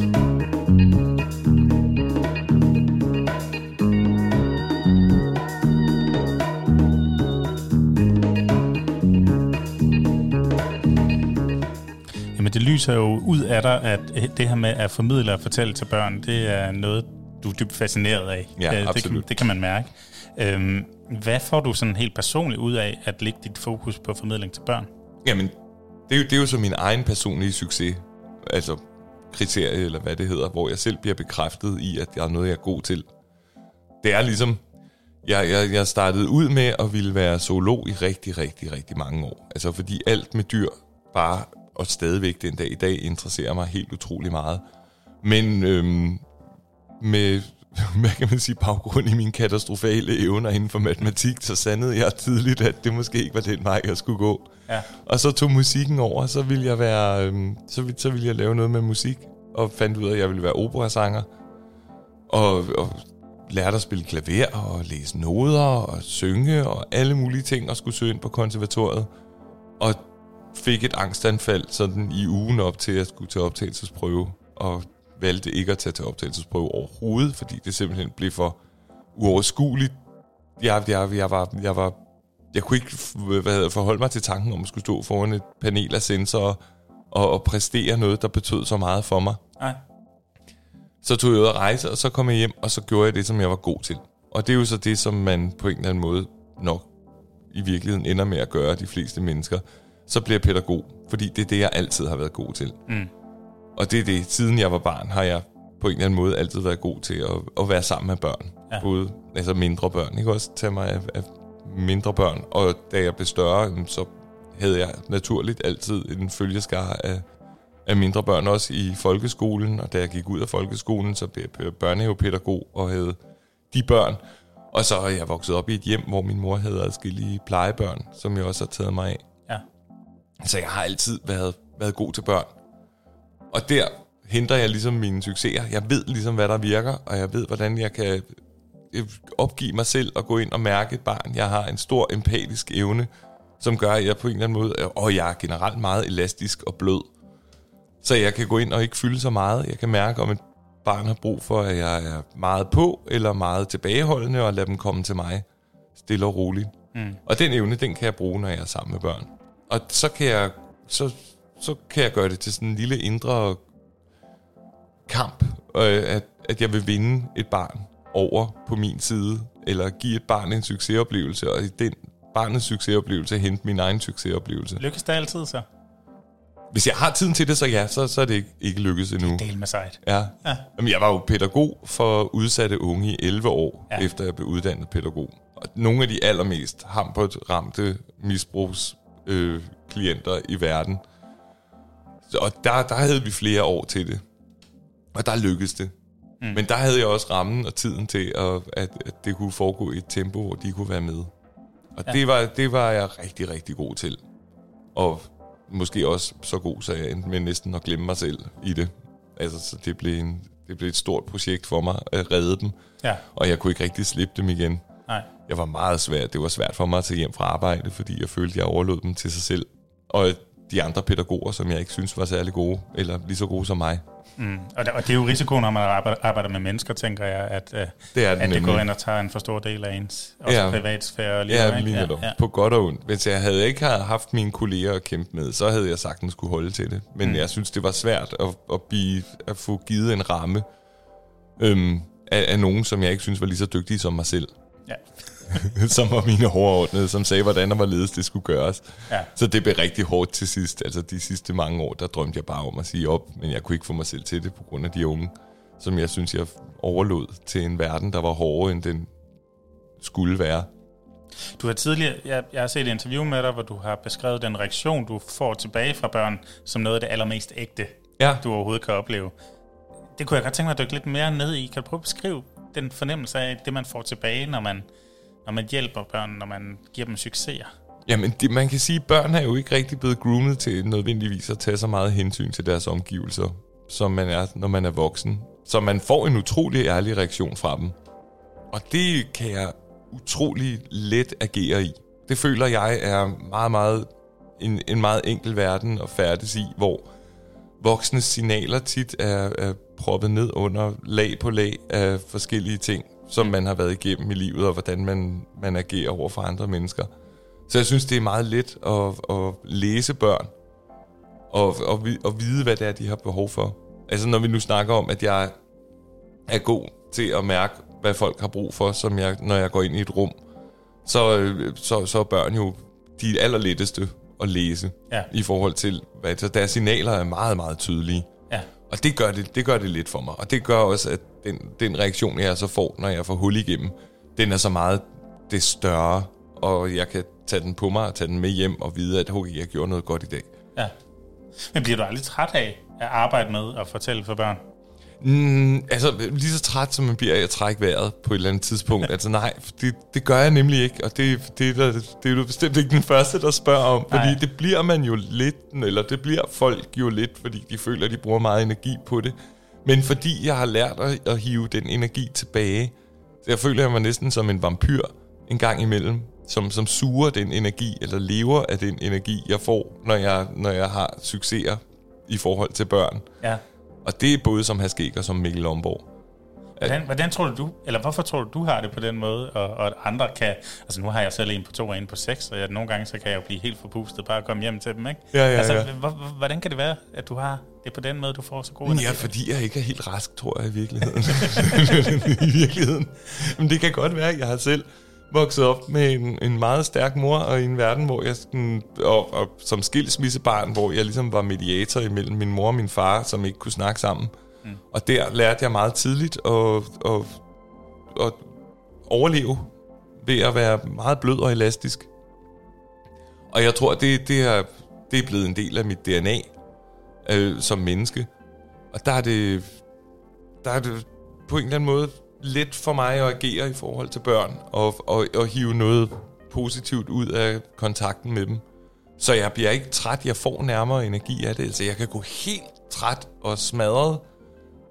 Lyser jo ud af dig, at det her med at formidle og fortælle til børn, det er noget, du er dybt fascineret af. Ja, det, det, kan, absolut. det kan man mærke. Øhm, hvad får du sådan helt personligt ud af at lægge dit fokus på formidling til børn? Jamen, det er, jo, det er jo så min egen personlige succes. Altså, kriterie, eller hvad det hedder, hvor jeg selv bliver bekræftet i, at jeg er noget, jeg er god til. Det er ligesom, jeg, jeg, jeg startede ud med at ville være zoolog i rigtig, rigtig, rigtig mange år. Altså fordi alt med dyr bare, og stadigvæk den dag i dag, interesserer mig helt utrolig meget. Men øhm, med, hvad kan man sige, baggrund i mine katastrofale evner inden for matematik, så sandede jeg tidligt, at det måske ikke var den vej, jeg skulle gå. Ja. Og så tog musikken over, så ville jeg være, øhm, så, ville, så ville jeg lave noget med musik, og fandt ud af, at jeg ville være operasanger. Og, og lærte at spille klaver og læse noder og synge og alle mulige ting og skulle søge ind på konservatoriet. Og fik et angstanfald sådan i ugen op til, at jeg skulle til optagelsesprøve. Og valgte ikke at tage til optagelsesprøve overhovedet, fordi det simpelthen blev for uoverskueligt. Jeg, jeg, jeg, var, jeg, var, jeg kunne ikke hvad hedder, forholde mig til tanken om at skulle stå foran et panel af sensorer og, og præstere noget, der betød så meget for mig. Nej. Så tog jeg ud at rejse, og så kom jeg hjem, og så gjorde jeg det, som jeg var god til. Og det er jo så det, som man på en eller anden måde nok i virkeligheden ender med at gøre, de fleste mennesker. Så bliver jeg pædagog, fordi det er det, jeg altid har været god til. Mm. Og det er det, siden jeg var barn, har jeg på en eller anden måde altid været god til at, at være sammen med børn. Ja. Både altså mindre børn, ikke også tage mig af, af mindre børn. Og da jeg blev større, så havde jeg naturligt altid en følgeskare af, af mindre børn, også i folkeskolen. Og da jeg gik ud af folkeskolen, så blev jeg børnehavepædagog og havde de børn. Og så er jeg vokset op i et hjem, hvor min mor havde adskillige plejebørn, som jeg også har taget mig af. Så jeg har altid været, været god til børn. Og der henter jeg ligesom mine succeser. Jeg ved ligesom, hvad der virker, og jeg ved, hvordan jeg kan øh, opgive mig selv og gå ind og mærke et barn. Jeg har en stor empatisk evne, som gør, at jeg på en eller anden måde, og jeg er generelt meget elastisk og blød. Så jeg kan gå ind og ikke fylde så meget. Jeg kan mærke, om et barn har brug for, at jeg er meget på, eller meget tilbageholdende, og lade dem komme til mig stille og roligt. Mm. Og den evne, den kan jeg bruge, når jeg er sammen med børn. Og så kan jeg, så, så kan jeg gøre det til sådan en lille indre kamp, øh, at, at jeg vil vinde et barn over på min side, eller give et barn en succesoplevelse, og i den barnets succesoplevelse hente min egen succesoplevelse. Lykkes det altid så? Hvis jeg har tiden til det, så ja, så, så er det ikke, ikke lykkes endnu. Del med sejt. Ja. Ja. Jamen, jeg var jo pædagog for udsatte unge i 11 år, Ja. efter jeg blev uddannet pædagog. Og nogle af de allermest hampert ramte misbrugsklienter øh, klienter i verden. Så, og der, der havde vi flere år til det. Og der lykkedes det. Mm. Men der havde jeg også rammen og tiden til, at, at, at det kunne foregå i et tempo, hvor de kunne være med. Og Ja. ja. det, var, det var jeg rigtig, rigtig god til. Og måske også så god, så jeg endte med næsten at glemme mig selv i det. Altså, så det blev, en, det blev et stort projekt for mig at redde dem, Ja. og jeg kunne ikke rigtig slippe dem igen. Nej. Jeg var meget svært. Det var svært for mig at tage hjem fra arbejde, fordi jeg følte, at jeg overlod dem til sig selv. Og de andre pædagoger, som jeg ikke synes var særlig gode, eller lige så gode som mig. Mm. Og, det, og det er jo risikoen, når man arbejder, med mennesker, tænker jeg, at, øh, Det er at det går ind og tager en for stor del af ens også Ja. privatsfære. Og liv, Ja, lige. Ja, ja. På godt og ondt. Hvis jeg havde ikke haft mine kolleger at kæmpe med, så havde jeg sagtens skulle holde til det. Men mm. jeg synes, det var svært at, at, blive, at få givet en ramme øhm, af, af nogen, som jeg ikke synes var lige så dygtige som mig selv. Ja. som var mine overordnede, som sagde, hvordan og hvorledes det skulle gøres. Ja. Så det blev rigtig hårdt til sidst. Altså de sidste mange år, der drømte jeg bare om at sige op, men jeg kunne ikke få mig selv til det på grund af de unge, som jeg synes, jeg overlod til en verden, der var hårdere, end den skulle være. Du har tidligere, jeg, jeg har set et interview med dig, hvor du har beskrevet den reaktion, du får tilbage fra børn, som noget af det allermest ægte, Ja. du overhovedet kan opleve. Det kunne jeg godt tænke mig at dykke lidt mere ned i. Kan du prøve at beskrive den fornemmelse af det, man får tilbage, når man, når man hjælper børn, når man giver dem succeser? Jamen, det, man kan sige, at børn er jo ikke rigtig blevet groomet til nødvendigvis at tage så meget hensyn til deres omgivelser, som man er, når man er voksen. Så man får en utrolig ærlig reaktion fra dem. Og det kan jeg utrolig let agere i. Det føler jeg er meget, meget en, en meget enkel verden at færdes i, hvor voksne signaler tit er, er proppet ned under lag på lag af forskellige ting, som man har været igennem i livet, og hvordan man, man agerer over for andre mennesker. Så jeg synes, det er meget let at, at læse børn, og, og, og vide, hvad det er, de har behov for. Altså når vi nu snakker om, at jeg er god til at mærke, hvad folk har brug for, som jeg, når jeg går ind i et rum, så, så, så er børn jo de allerletteste at læse Ja. i forhold til, hvad så deres signaler er meget, meget tydelige. Og det gør det, det gør det lidt for mig. Og det gør også, at den, den reaktion, jeg så får, når jeg får hul igennem, den er så meget det større, og jeg kan tage den på mig og tage den med hjem og vide, at okay, jeg gjorde noget godt i dag. Ja. Men bliver du aldrig træt af at arbejde med og fortælle for børn? Mm, altså, lige så træt som man bliver af at trække vejret på et eller andet tidspunkt. altså nej, det, det gør jeg nemlig ikke, og det, det, det, det er du bestemt ikke den første, der spørger om. Fordi Nej. det bliver man jo lidt, eller det bliver folk jo lidt, fordi de føler, at de bruger meget energi på det. Men fordi jeg har lært at, at hive den energi tilbage, så jeg føler jeg mig næsten som en vampyr en gang imellem, som, som suger den energi, eller lever af den energi, jeg får, når jeg, når jeg har succeser i forhold til børn. Ja. Og det er både som Haskæg og som Mikkel Lomborg. Hvordan, hvordan tror du, eller hvorfor tror du, du har det på den måde, og, og at andre kan, altså nu har jeg selv en på to og en på seks, og jeg, nogle gange så kan jeg jo blive helt forpustet bare at komme hjem til dem, ikke? Ja, ja, altså, ja. hvor- hvor- hvordan kan det være, at du har det på den måde, du får så god energi? ja, fordi jeg ikke er helt rask, tror jeg i virkeligheden. I virkeligheden. Men det kan godt være, at jeg har selv vokset op med en, en meget stærk mor, og i en verden, hvor jeg sådan, og, og som skilsmissebarn, hvor jeg ligesom var mediator imellem min mor og min far, som ikke kunne snakke sammen. Mm. Og der lærte jeg meget tidligt at, at, at overleve ved at være meget blød og elastisk. Og jeg tror, det, det, er, det er blevet en del af mit DNA øh, som menneske. Og der er det, der er det på en eller anden måde let for mig at agere i forhold til børn, og, og, og hive noget positivt ud af kontakten med dem. Så jeg bliver ikke træt, jeg får nærmere energi af det. Altså jeg kan gå helt træt og smadret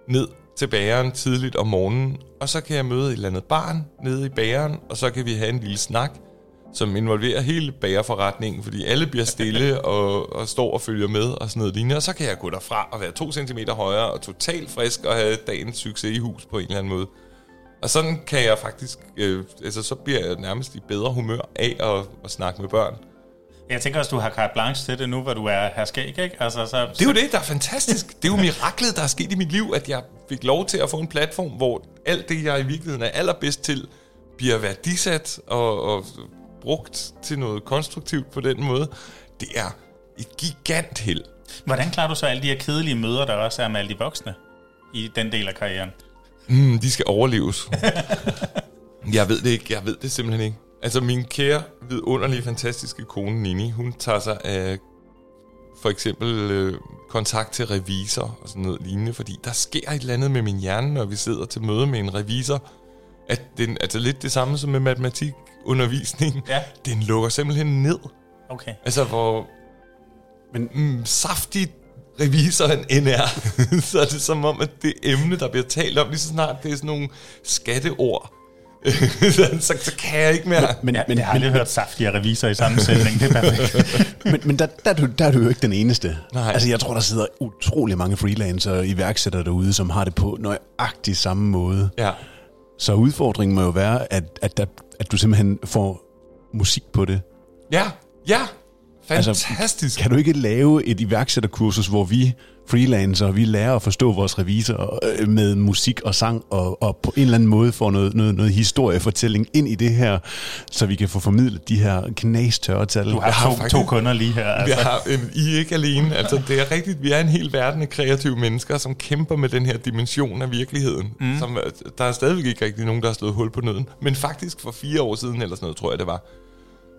ned til bageren tidligt om morgenen, og så kan jeg møde et eller andet barn nede i bageren, og så kan vi have en lille snak, som involverer hele bagerforretningen, fordi alle bliver stille og, og står og følger med og sådan noget lignende, og så kan jeg gå derfra og være to centimeter højere og totalt frisk og have dagens succes i hus på en eller anden måde. Og sådan kan jeg faktisk, øh, altså så bliver jeg nærmest i bedre humør af at, at snakke med børn. Jeg tænker også, du har carte blanche til det nu, hvor du er her skæg, ikke? Altså, så, Det er jo det, der er fantastisk. Det er jo miraklet, der er sket i mit liv, at jeg fik lov til at få en platform, hvor alt det, jeg i virkeligheden er allerbedst til, bliver værdisat og, og brugt til noget konstruktivt på den måde. Det er et gigant held. Hvordan klarer du så alle de her kedelige møder, der også er med alle de voksne i den del af karrieren? Mm, de skal overleves. jeg ved det ikke. Jeg ved det simpelthen ikke. Altså, min kære, vidunderlige, fantastiske kone Nini, hun tager sig af for eksempel øh, kontakt til revisor og sådan noget lignende, fordi der sker et eller andet med min hjerne, når vi sidder til møde med en revisor, at den, altså lidt det samme som med matematikundervisning, Ja. den lukker simpelthen ned. Okay. Altså, hvor men, mm, saftig revisoren end er, så er det som om, at det emne, der bliver talt om, lige så snart det er sådan nogle skatteord, så, så, så kan jeg ikke mere. Men, Ja, men, jeg har aldrig hørt saftige revisor i samme sætning. Det er perfekt. men, men der, der, er du, der er du jo ikke den eneste. Nej. Altså, jeg tror, der sidder utrolig mange freelancer og iværksættere derude, som har det på nøjagtig samme måde. Ja. Så udfordringen må jo være, at, at, der, at du simpelthen får musik på det. Ja, ja. Altså, Fantastisk. Kan du ikke lave et iværksætterkursus, hvor vi freelancer, vi lærer at forstå vores revisor øh, med musik og sang, og, og på en eller anden måde får noget, noget, noget historiefortælling ind i det her, så vi kan få formidlet de her knastørre tal. Du har, har to, faktisk- to kunder lige her. Vi Altså. har, øh, I er ikke alene. Altså, det er rigtigt. Vi er en hel verden af kreative mennesker, som kæmper med den her dimension af virkeligheden. Mm. Som, øh, der er stadigvæk ikke rigtig nogen, der har slået hul på nøden. Men faktisk for fire år siden, eller sådan noget, tror jeg det var.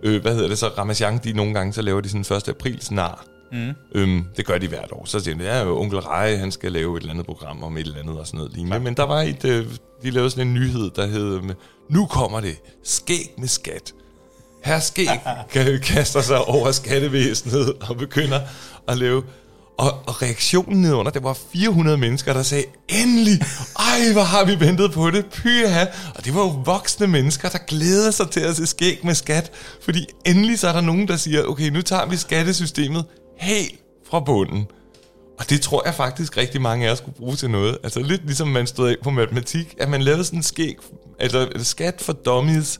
Øh, hvad hedder det så? Ramachan, de nogle gange, så laver de sådan 1. april snar. Mm. Øhm, det gør de hvert år. Så siger de, ja, onkel Rej, han skal lave et eller andet program om et eller andet og sådan noget lignende. Men der var et, øh, de lavede sådan en nyhed, der hed, øh, nu kommer det, skæg med skat. Her skæg kaster sig over skattevæsenet og begynder at lave... Og, og reaktionen nedenunder, det var 400 mennesker, der sagde, endelig, ej, hvor har vi ventet på det, pyha. Og det var jo voksne mennesker, der glæder sig til at se skæg med skat, fordi endelig så er der nogen, der siger, okay, nu tager vi skattesystemet helt fra bunden. Og det tror jeg faktisk rigtig mange af os kunne bruge til noget. Altså lidt ligesom man stod af på matematik, at man lavede sådan en skæg, altså skat for dummies,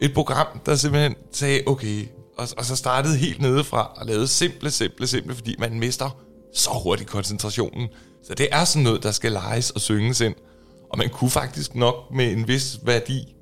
et program, der simpelthen sagde, okay, og, og så startede helt nedefra og lavede simple, simple, simple, fordi man mister så hurtigt koncentrationen. Så det er sådan noget, der skal leges og synges ind. Og man kunne faktisk nok med en vis værdi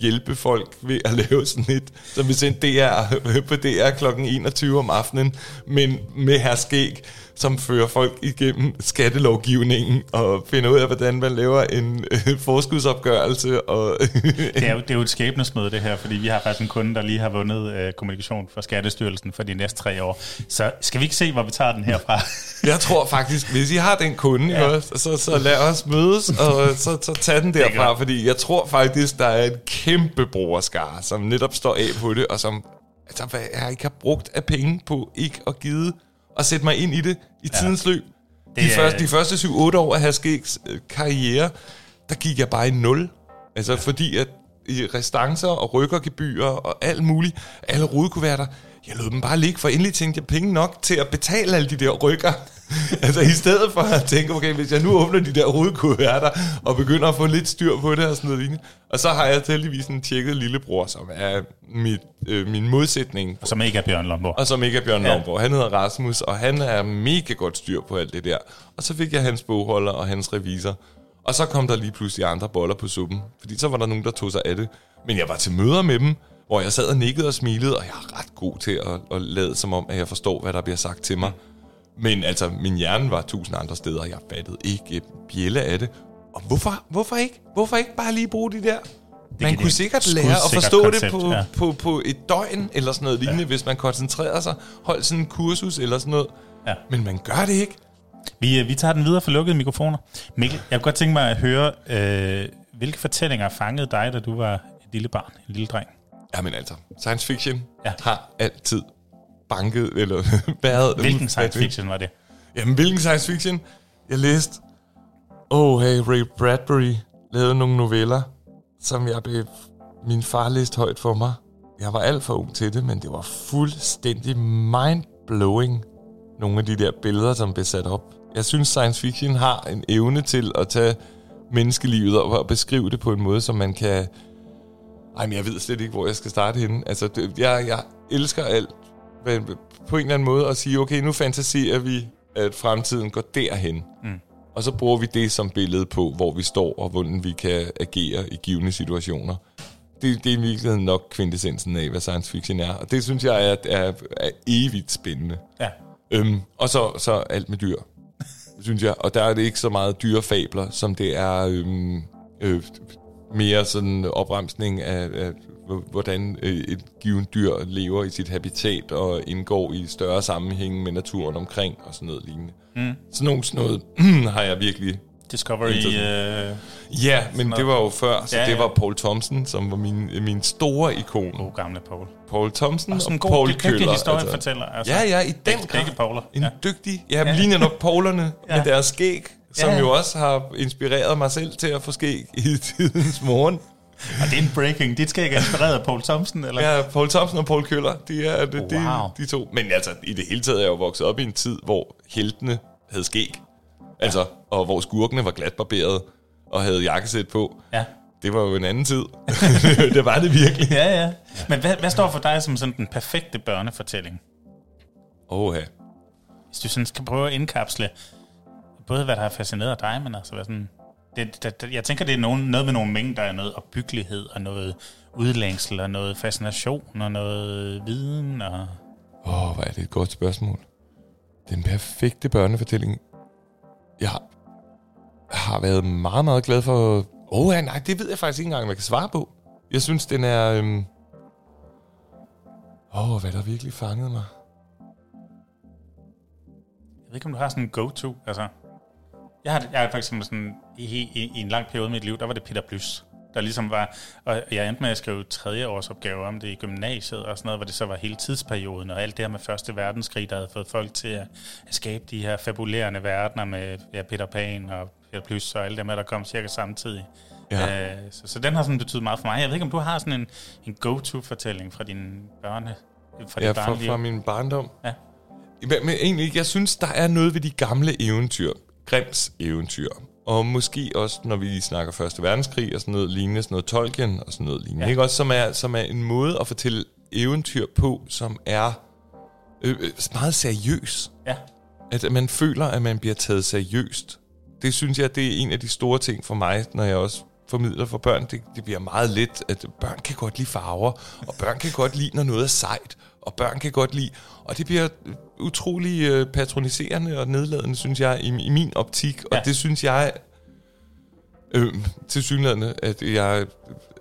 hjælpe folk ved at lave sådan et, som vi sendte DR på DR kl. 21 om aftenen, men med her skæg, som fører folk igennem skattelovgivningen og finder ud af, hvordan man laver en øh, forskudsopgørelse. Og det, er jo, det er jo et skæbnesmøde det her, fordi vi har faktisk en kunde, der lige har vundet øh, kommunikation for Skattestyrelsen for de næste tre år. Så skal vi ikke se, hvor vi tager den herfra? Jeg tror faktisk, hvis I har den kunde, ja. også, så, så lad os mødes, og så, så tag den derfra, fordi jeg tror faktisk, der er et kæmpe brugerskare, som netop står af på det, og som altså, hvad jeg ikke har brugt af penge på ikke at give at sætte mig ind i det i ja. tidens løb. De, er, første, de første 7-8 år af Haskægs øh, karriere, der gik jeg bare i nul. Altså ja. fordi at i restancer og rykkergebyrer og alt muligt, alle rodekuverter, jeg lod dem bare ligge, for endelig tænkte jeg penge nok til at betale alle de der rykker. altså i stedet for at tænke, okay, hvis jeg nu åbner de der hovedkuverter og begynder at få lidt styr på det og sådan noget lignende. Og så har jeg heldigvis en tjekket lillebror, som er mit, øh, min modsætning. Og som ikke er Bjørn Lomborg. Og som ikke er Bjørn ja. Lomborg. Han hedder Rasmus, og han er mega godt styr på alt det der. Og så fik jeg hans bogholder og hans revisor. Og så kom der lige pludselig andre boller på suppen. Fordi så var der nogen, der tog sig af det. Men jeg var til møder med dem, hvor jeg sad og nikkede og smilede, og jeg er ret god til at, at lade som om, at jeg forstår, hvad der bliver sagt til mig. Men altså, min hjerne var tusind andre steder, og jeg fattede ikke bjælle af det. Og hvorfor, hvorfor ikke? Hvorfor ikke bare lige bruge de der? Det man kunne sikkert lære at forstå koncept, det på, ja. på, på et døgn, eller sådan noget lignende, ja. hvis man koncentrerer sig, holdt sådan en kursus eller sådan noget. Ja. Men man gør det ikke. Vi, øh, vi tager den videre for lukkede mikrofoner. Mikkel, jeg kunne godt tænke mig at høre, øh, hvilke fortællinger fangede dig, da du var et lille barn, en lille dreng? Jamen altså, science fiction ja. har altid banket, eller været... Hvilken science fiction var det? Jamen, hvilken science fiction? Jeg læste... Oh, hey, Ray Bradbury lavede nogle noveller, som jeg blev... Min far læste højt for mig. Jeg var alt for ung til det, men det var fuldstændig mind-blowing, nogle af de der billeder, som blev sat op. Jeg synes, science fiction har en evne til at tage menneskelivet og beskrive det på en måde, som man kan... Ej, men jeg ved slet ikke, hvor jeg skal starte henne. Altså, det, jeg, jeg elsker alt på en eller anden måde at sige, okay, nu fantaserer vi, at fremtiden går derhen. Mm. Og så bruger vi det som billede på, hvor vi står, og hvordan vi kan agere i givende situationer. Det, det er i virkeligheden nok kvintessensen af, hvad science fiction er. Og det synes jeg er, er, er evigt spændende. Ja. Øhm, og så, så alt med dyr, synes jeg. Og der er det ikke så meget dyrefabler, som det er øhm, øh, mere sådan opremsning af, af hvordan øh, et givet dyr lever i sit habitat og indgår i større sammenhæng med naturen omkring og sådan noget lignende. Mm. Sådan nogle sådan noget har jeg virkelig... Discovery... Uh, ja, men det var jo før, så ja, det var Paul Thompson, som var min, min store ikon. God gamle Paul. Paul Thompson og, og god, Paul Køller. En historiefortæller. Altså. Ja, ja, i den grad. Begge Pauler. En ja. dygtig... Ja, ja. ligner nok Paulerne ja. med deres skæg, som ja. jo også har inspireret mig selv til at få skæg i tidens morgen. Og det er en breaking. Dit skal ikke inspireret af Paul Thompson, eller? Ja, Paul Thompson og Paul Køller, de er de, wow. de, de to. Men altså, i det hele taget er jeg jo vokset op i en tid, hvor heltene havde skæg. Altså, ja. og hvor skurkene var glatbarberet og havde jakkesæt på. Ja. Det var jo en anden tid. det var det virkelig. Ja, ja. Men hvad, hvad står for dig som sådan den perfekte børnefortælling? Åh, ja. Hvis du sådan skal prøve at indkapsle både hvad der har fascineret dig, men altså hvad sådan det, det, jeg tænker, det er nogen, noget med nogle mængder af noget opbyggelighed og noget udlængsel og noget fascination og noget viden. Og... Åh, oh, hvor er det et godt spørgsmål. Den perfekte børnefortælling. Jeg har, har været meget, meget glad for... Åh, oh, ja, nej, det ved jeg faktisk ikke engang, om jeg kan svare på. Jeg synes, den er... Øhm... Åh, oh, hvad der virkelig fangede mig. Jeg ved ikke, om du har sådan en go-to, altså... Jeg har, jeg har for eksempel sådan, i, i, i en lang periode i mit liv, der var det Peter Plys, der ligesom var, og jeg endte med at skrive tredje års opgave om det i gymnasiet og sådan noget, hvor det så var hele tidsperioden, og alt det her med Første Verdenskrig, der havde fået folk til at, at skabe de her fabulerende verdener med ja, Peter Pan og Peter Plys og alt det med, der kom cirka samtidig. Ja. Uh, så, så den har sådan betydet meget for mig. Jeg ved ikke, om du har sådan en, en go-to-fortælling fra din børne, fra ja, fra, fra min barndom. Ja. Men, men egentlig, jeg synes, der er noget ved de gamle eventyr. Grims eventyr. Og måske også, når vi snakker Første Verdenskrig og sådan noget lignende, sådan noget Tolkien og sådan noget lignende. Ja. Ikke? Også, som, er, som er en måde at fortælle eventyr på, som er øh, øh, meget seriøs. Ja. At man føler, at man bliver taget seriøst. Det synes jeg, det er en af de store ting for mig, når jeg også formidler for børn, det, det bliver meget let, at børn kan godt lide farver, og børn kan godt lide, når noget er sejt, og børn kan godt lide, og det bliver utrolig øh, patroniserende og nedladende, synes jeg, i, i min optik, og Ja. det synes jeg øh, til synligheden, at jeg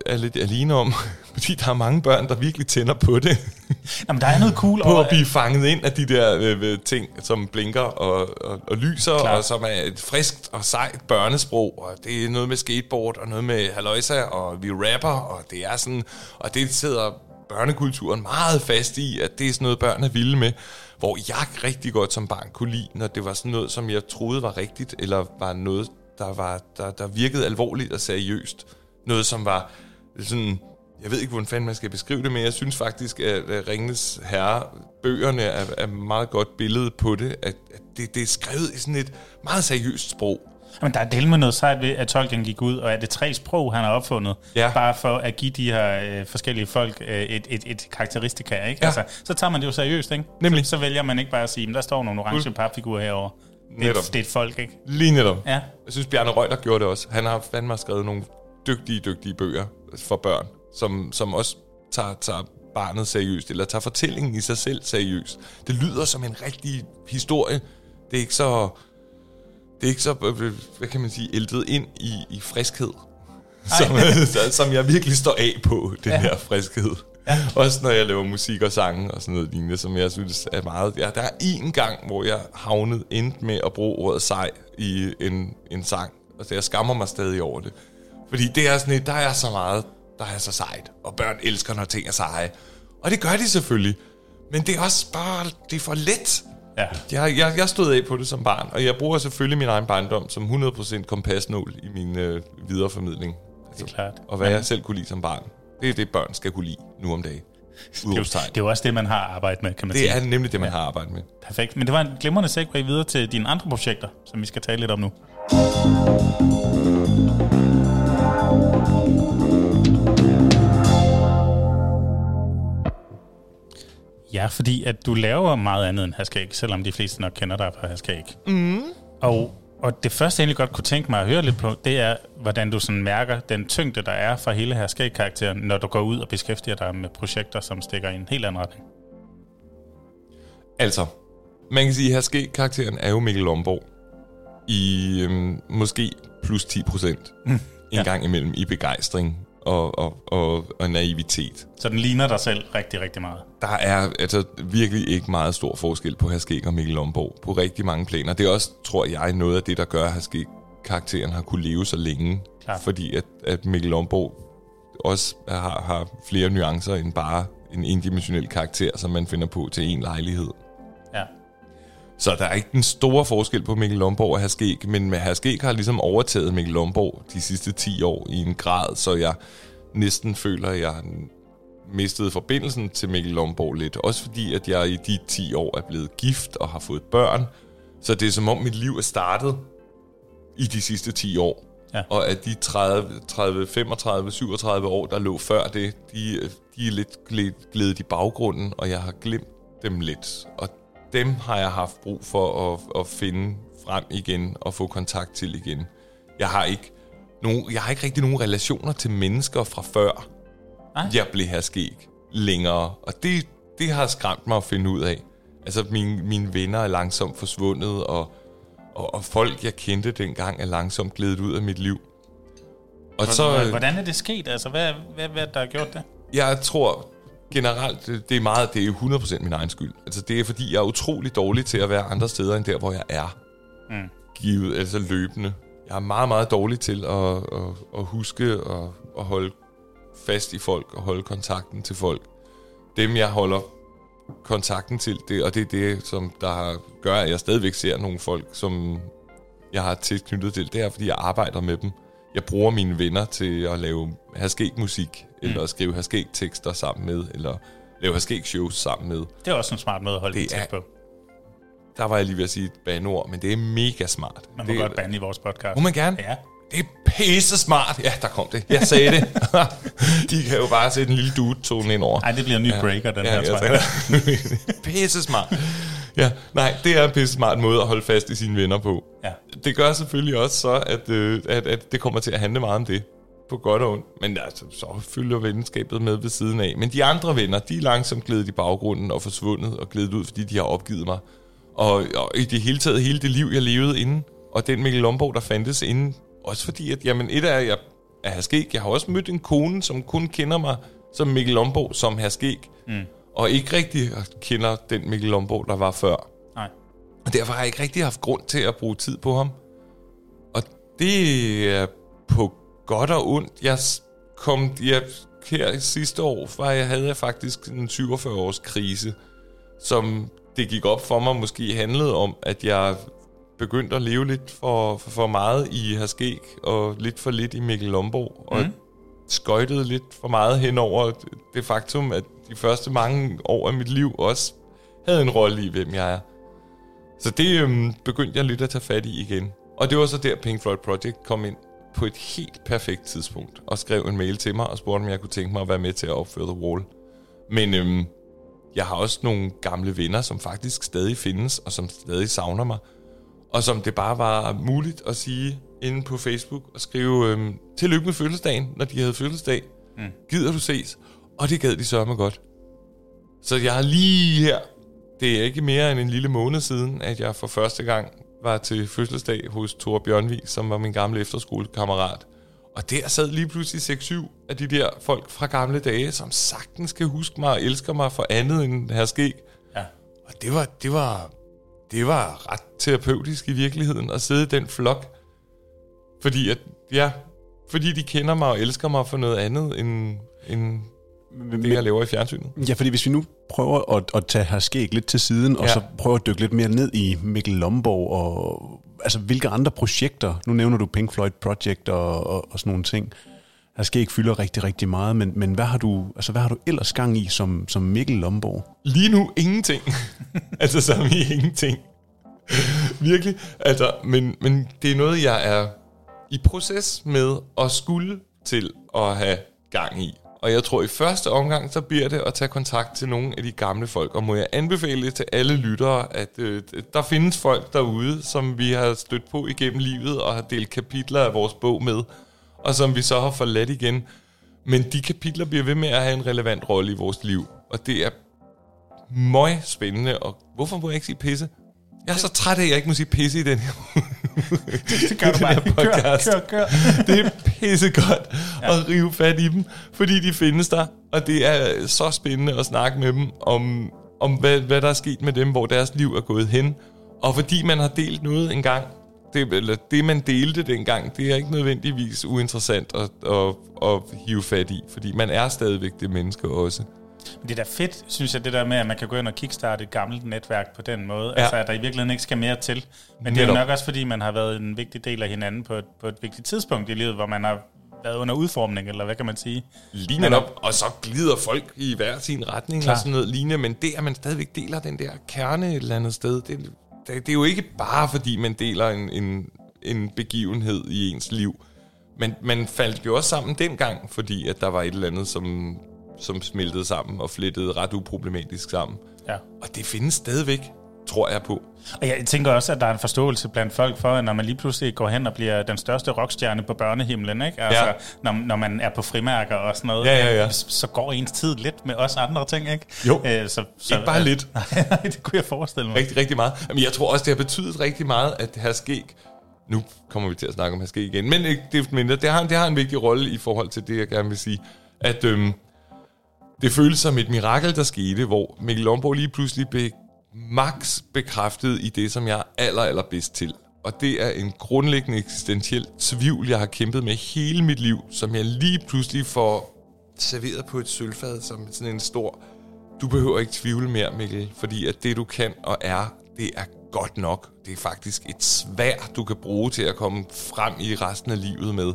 er lidt alene om, fordi der er mange børn, der virkelig tænder på det Jamen, der er noget cool på over... at blive fanget ind af de der øh, øh, ting, som blinker og, og, og lyser, Klart. og som er et friskt og sejt børnesprog, og det er noget med skateboard, og noget med haløjsa, og vi rapper, og det er sådan, og det sidder børnekulturen meget fast i, at det er sådan noget, børn er vilde med, hvor jeg rigtig godt som barn kunne lide, når det var sådan noget, som jeg troede var rigtigt, eller var noget, der, var, der, der virkede alvorligt og seriøst. Noget, som var sådan jeg ved ikke, hvordan fanden man skal beskrive det, men jeg synes faktisk, at at Ringenes Herre, bøgerne er, er meget godt billede på det, at, at det, det er skrevet i sådan et meget seriøst sprog. Men der er del med noget sejt ved, at Tolkien gik ud, og er det tre sprog, han har opfundet, Ja. bare for at give de her øh, forskellige folk øh, et, et, et karakteristika, ikke? Ja. Altså, så tager man det jo seriøst, ikke? Nemlig. Så, så vælger man ikke bare at sige, "Men der står nogle orange papfigurer herovre. Det Netop. det er et folk, ikke? Lige netop. Ja. Jeg synes, Bjarne Reuter gjorde det også. Han har fandme skrevet nogle dygtige, dygtige bøger for børn, som, som også tager, tager barnet seriøst, eller tager fortællingen i sig selv seriøst. Det lyder som en rigtig historie. Det er ikke så... Det er ikke så, hvad kan man sige, ældet ind i, i friskhed, som, som jeg virkelig står af på, den ja. her friskhed. Ja. Også når jeg laver musik og sange og sådan noget lignende, som jeg synes er meget... Ja, der er én gang, hvor jeg havnede endte med at bruge ordet sej i en, en sang, og så jeg skammer mig stadig over det. Fordi det er sådan et, der er så meget, der er så sejt, og børn elsker, når ting er seje. Og det gør de selvfølgelig, men det er også bare, det er for let. Ja. Jeg, jeg, jeg stod af på det som barn, og jeg bruger selvfølgelig min egen barndom som 100% kompasnål i min øh, videreformidling. Altså, Det er klart. Og hvad jeg selv kunne lide som barn. Det er det, børn skal kunne lide nu om dagen. Det er, jo, det er jo også det, man har arbejdet med, kan man sige. Det er nemlig det, man har arbejdet med. Perfekt. Men det var en glimrende segue videre til dine andre projekter, som vi skal tale lidt om nu. Ja, fordi at du laver meget andet end Haskæg, selvom de fleste nok kender dig fra Haskæg. Mm. Og, og det første, jeg egentlig godt kunne tænke mig at høre lidt på, det er, hvordan du sådan mærker den tyngde, der er fra hele Haskæg-karakteren, når du går ud og beskæftiger dig med projekter, som stikker i en helt anden retning. Altså, man kan sige, at Herske-karakteren er jo Mikkel Lomborg i øhm, måske plus 10 procent en Ja. gang imellem i begejstring og, og, og, og naivitet. Så den ligner dig selv rigtig, rigtig meget. Der er altså virkelig ikke meget stor forskel på Herskæg og Mikkel Lomborg på rigtig mange planer. Det er også, tror jeg, noget af det, der gør, at Herskæg-karakteren har kunne leve så længe. Klart. Fordi at, at Mikkel Lomborg også har, har flere nuancer end bare en endimensionel karakter, som man finder på til en lejlighed. Så der er ikke den store forskel på Mikkel Lomborg og Herskæg, men med Herskæg har ligesom overtaget Mikkel Lomborg de sidste 10 år i en grad, så jeg næsten føler, at jeg har mistet forbindelsen til Mikkel Lomborg lidt. Også fordi, at jeg i de 10 år er blevet gift og har fået børn. Så det er som om mit liv er startet i de sidste 10 år. Ja. Og at de 30, 30, 35, 37 år, der lå før det, de, de er lidt glædet i baggrunden, og jeg har glemt dem lidt. Og dem har jeg haft brug for at, at finde frem igen og få kontakt til igen. Jeg har ikke, nogen, jeg har ikke rigtig nogen relationer til mennesker fra før, Nej. jeg blev her skæg længere. Og det, det har skræmt mig at finde ud af. Altså, mine, mine venner er langsomt forsvundet, og, og, og folk, jeg kendte dengang, er langsomt glædet ud af mit liv. Og så, øh, Hvordan er det sket? Altså, hvad, hvad, hvad der har gjort det? jeg tror generelt, det er meget, det er 100% min egen skyld. Altså, det er fordi, jeg er utrolig dårlig til at være andre steder, end der, hvor jeg er. Mm. Givet, altså løbende. Jeg er meget, meget dårlig til at, at, at huske og at holde fast i folk og holde kontakten til folk. Dem, jeg holder kontakten til, det, og det er det, som der har- gør, at jeg stadigvæk ser nogle folk, som jeg har tilknyttet til. Det er, fordi jeg arbejder med dem. Jeg bruger mine venner til at lave herskæg-musik, eller skrive herskæg-tekster sammen med, eller lave herskæg-shows sammen med. Det er også en smart måde at holde det, tæt på. Der var jeg lige ved at sige et banord, men det er mega smart. Man må det, godt bande i vores podcast. Må man gerne? Ja. Det er pisse smart. Ja, der kom det. Jeg sagde det. De kan jo bare sætte en lille dude-tone ind over. Ej, det bliver en ny breaker, den her, tror jeg jeg. pisse smart. Ja, nej, det er en pisse smart måde at holde fast i sine venner på. Ja. Det gør selvfølgelig også så, at, øh, at, at det kommer til at handle meget om det. På godt og ondt. Men altså, så følger venskabet med ved siden af. Men de andre venner, de er langsomt glædet i baggrunden og forsvundet og glædet ud, fordi de har opgivet mig. Og, og i det hele taget, hele det liv, jeg levede inden, og den Mikkel Lomborg, der fandtes inden, også fordi, at jamen, et er, jeg er herskæg. Jeg har også mødt en kone, som kun kender mig som Mikkel Lomborg som herskæg, mm. og ikke rigtig kender den Mikkel Lomborg, der var før. Nej. Og derfor har jeg ikke rigtig haft grund til at bruge tid på ham. Og det er på godt og ondt. Jeg kom jeg, her sidste år, var jeg havde jeg faktisk en 47 års krise, som det gik op for mig måske handlede om, at jeg begyndte at leve lidt for, for, for meget i Herskæg, og lidt for lidt i Mikkel Lomborg, og Mm. skøjtede lidt for meget hen over det faktum, at de første mange år af mit liv også havde en rolle i, hvem jeg er. Så det øhm, begyndte jeg lidt at tage fat i igen. Og det var så der Pink Floyd Project kom ind på et helt perfekt tidspunkt, og skrev en mail til mig og spurgte, om jeg kunne tænke mig at være med til at opføre The Wall. Men øhm, jeg har også nogle gamle venner, som faktisk stadig findes, og som stadig savner mig. Og som det bare var muligt at sige inde på Facebook og skrive øhm, tillykke med fødselsdagen, når de havde fødselsdag. Mm. Gider du ses? Og det gad de sørme godt. Så jeg har lige her, det er ikke mere end en lille måned siden, at jeg for første gang var til fødselsdag hos Thor Bjørnvig, som var min gamle efterskolekammerat. Og der sad lige pludselig 6-7 af de der folk fra gamle dage, som sagtens kan huske mig og elsker mig for andet end her skæg. Ja. Og det var, det var, det var ret terapeutisk i virkeligheden at sidde i den flok. Fordi at, ja, fordi de kender mig og elsker mig for noget andet end, end det, jeg laver i fjernsynet. Ja, fordi hvis vi nu prøver at, at tage her skæg lidt til siden, og Ja. så prøver at dykke lidt mere ned i Mikkel Lomborg, og altså hvilke andre projekter, nu nævner du Pink Floyd Project og, og, og sådan nogle ting, her skæg fylder rigtig, rigtig meget, men, men hvad, har du, altså, hvad har du ellers gang i som, som Mikkel Lomborg? Lige nu ingenting. altså som i ingenting. Virkelig. Altså, men, men det er noget, jeg er i proces med at skulle til at have gang i. Og jeg tror i første omgang, så bliver det at tage kontakt til nogle af de gamle folk. Og må jeg anbefale til alle lyttere, at øh, der findes folk derude, som vi har stødt på igennem livet og har delt kapitler af vores bog med, og som vi så har forladt igen. Men de kapitler bliver ved med at have en relevant rolle i vores liv. Og det er møg spændende, og hvorfor må jeg ikke sige pisse? Jeg er så træt af, at jeg ikke må sige pisse i den her Det gør du bare. podcast. Kør, kør, kør. Det er pissegodt ja. at rive fat i dem, fordi de findes der, og det er så spændende at snakke med dem om, om hvad, hvad der er sket med dem, hvor deres liv er gået hen. Og fordi man har delt noget engang, det, eller det man delte dengang, det er ikke nødvendigvis uinteressant at, at, at hive fat i, fordi man er stadigvæk det menneske også. Men det er da fedt, synes jeg, det der med, at man kan gå ind og kickstarte et gammelt netværk på den måde. Ja. Altså, at der i virkeligheden ikke skal mere til. Men det er jo nok også, fordi man har været en vigtig del af hinanden på et, på et vigtigt tidspunkt i livet, hvor man har været under udformning, eller hvad kan man sige? Lige netop, og så glider folk i hver sin retning Klar. og sådan noget lignende, men det, at man stadigvæk deler den der kerne et eller andet sted, det, det, det er jo ikke bare fordi, man deler en, en, en begivenhed i ens liv, men man faldt jo også sammen dengang, fordi at der var et eller andet, som, som smeltede sammen og flettede ret uproblematisk sammen. Ja. Og det findes stadigvæk, tror jeg på. Og jeg tænker også, at der er en forståelse blandt folk for, at når man lige pludselig går hen og bliver den største rockstjerne på børnehimlen, ikke? Altså, Ja. når, når man er på frimærker og sådan noget, Ja, ja, ja. Så, så går ens tid lidt med os andre ting, ikke? Jo. Øh, så, så, Ikke bare lidt. Nej, nej, det kunne jeg forestille mig. Rigtig, rigtig meget. Men jeg tror også, det har betydet rigtig meget, at her skæg... Nu kommer vi til at snakke om skæg igen, men ikke det mindre. Det har, det har en vigtig rolle i forhold til det, jeg gerne vil sige. At øhm, det føles som et mirakel, der skete, hvor Mikkel Lomborg lige pludselig blev max bekræftet i det, som jeg er aller, aller bedst til. Og det er en grundlæggende eksistentiel tvivl, jeg har kæmpet med hele mit liv, som jeg lige pludselig får serveret på et sølvfad som sådan en stor du behøver ikke tvivle mere, Mikkel, fordi at det, du kan og er, det er godt nok. Det er faktisk et svær, du kan bruge til at komme frem i resten af livet med.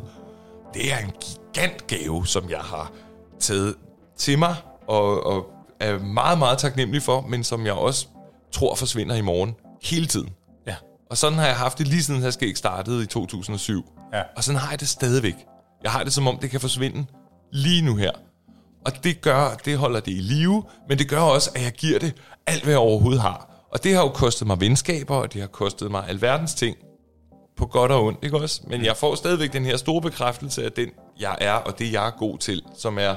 Det er en gigant gave, som jeg har taget til mig, og, og er meget, meget taknemmelig for, men som jeg også tror forsvinder i morgen hele tiden. Ja. Og sådan har jeg haft det lige siden, ikke startede i 2007. Ja. Og sådan har jeg det stadigvæk. Jeg har det som om, det kan forsvinde lige nu her. Og det gør, det holder det i live, men det gør også, at jeg giver det alt, hvad jeg overhovedet har. Og det har jo kostet mig venskaber, og det har kostet mig alverdens ting på godt og ondt, ikke også? Men jeg får stadigvæk den her store bekræftelse af den, jeg er, og det jeg er god til, som er,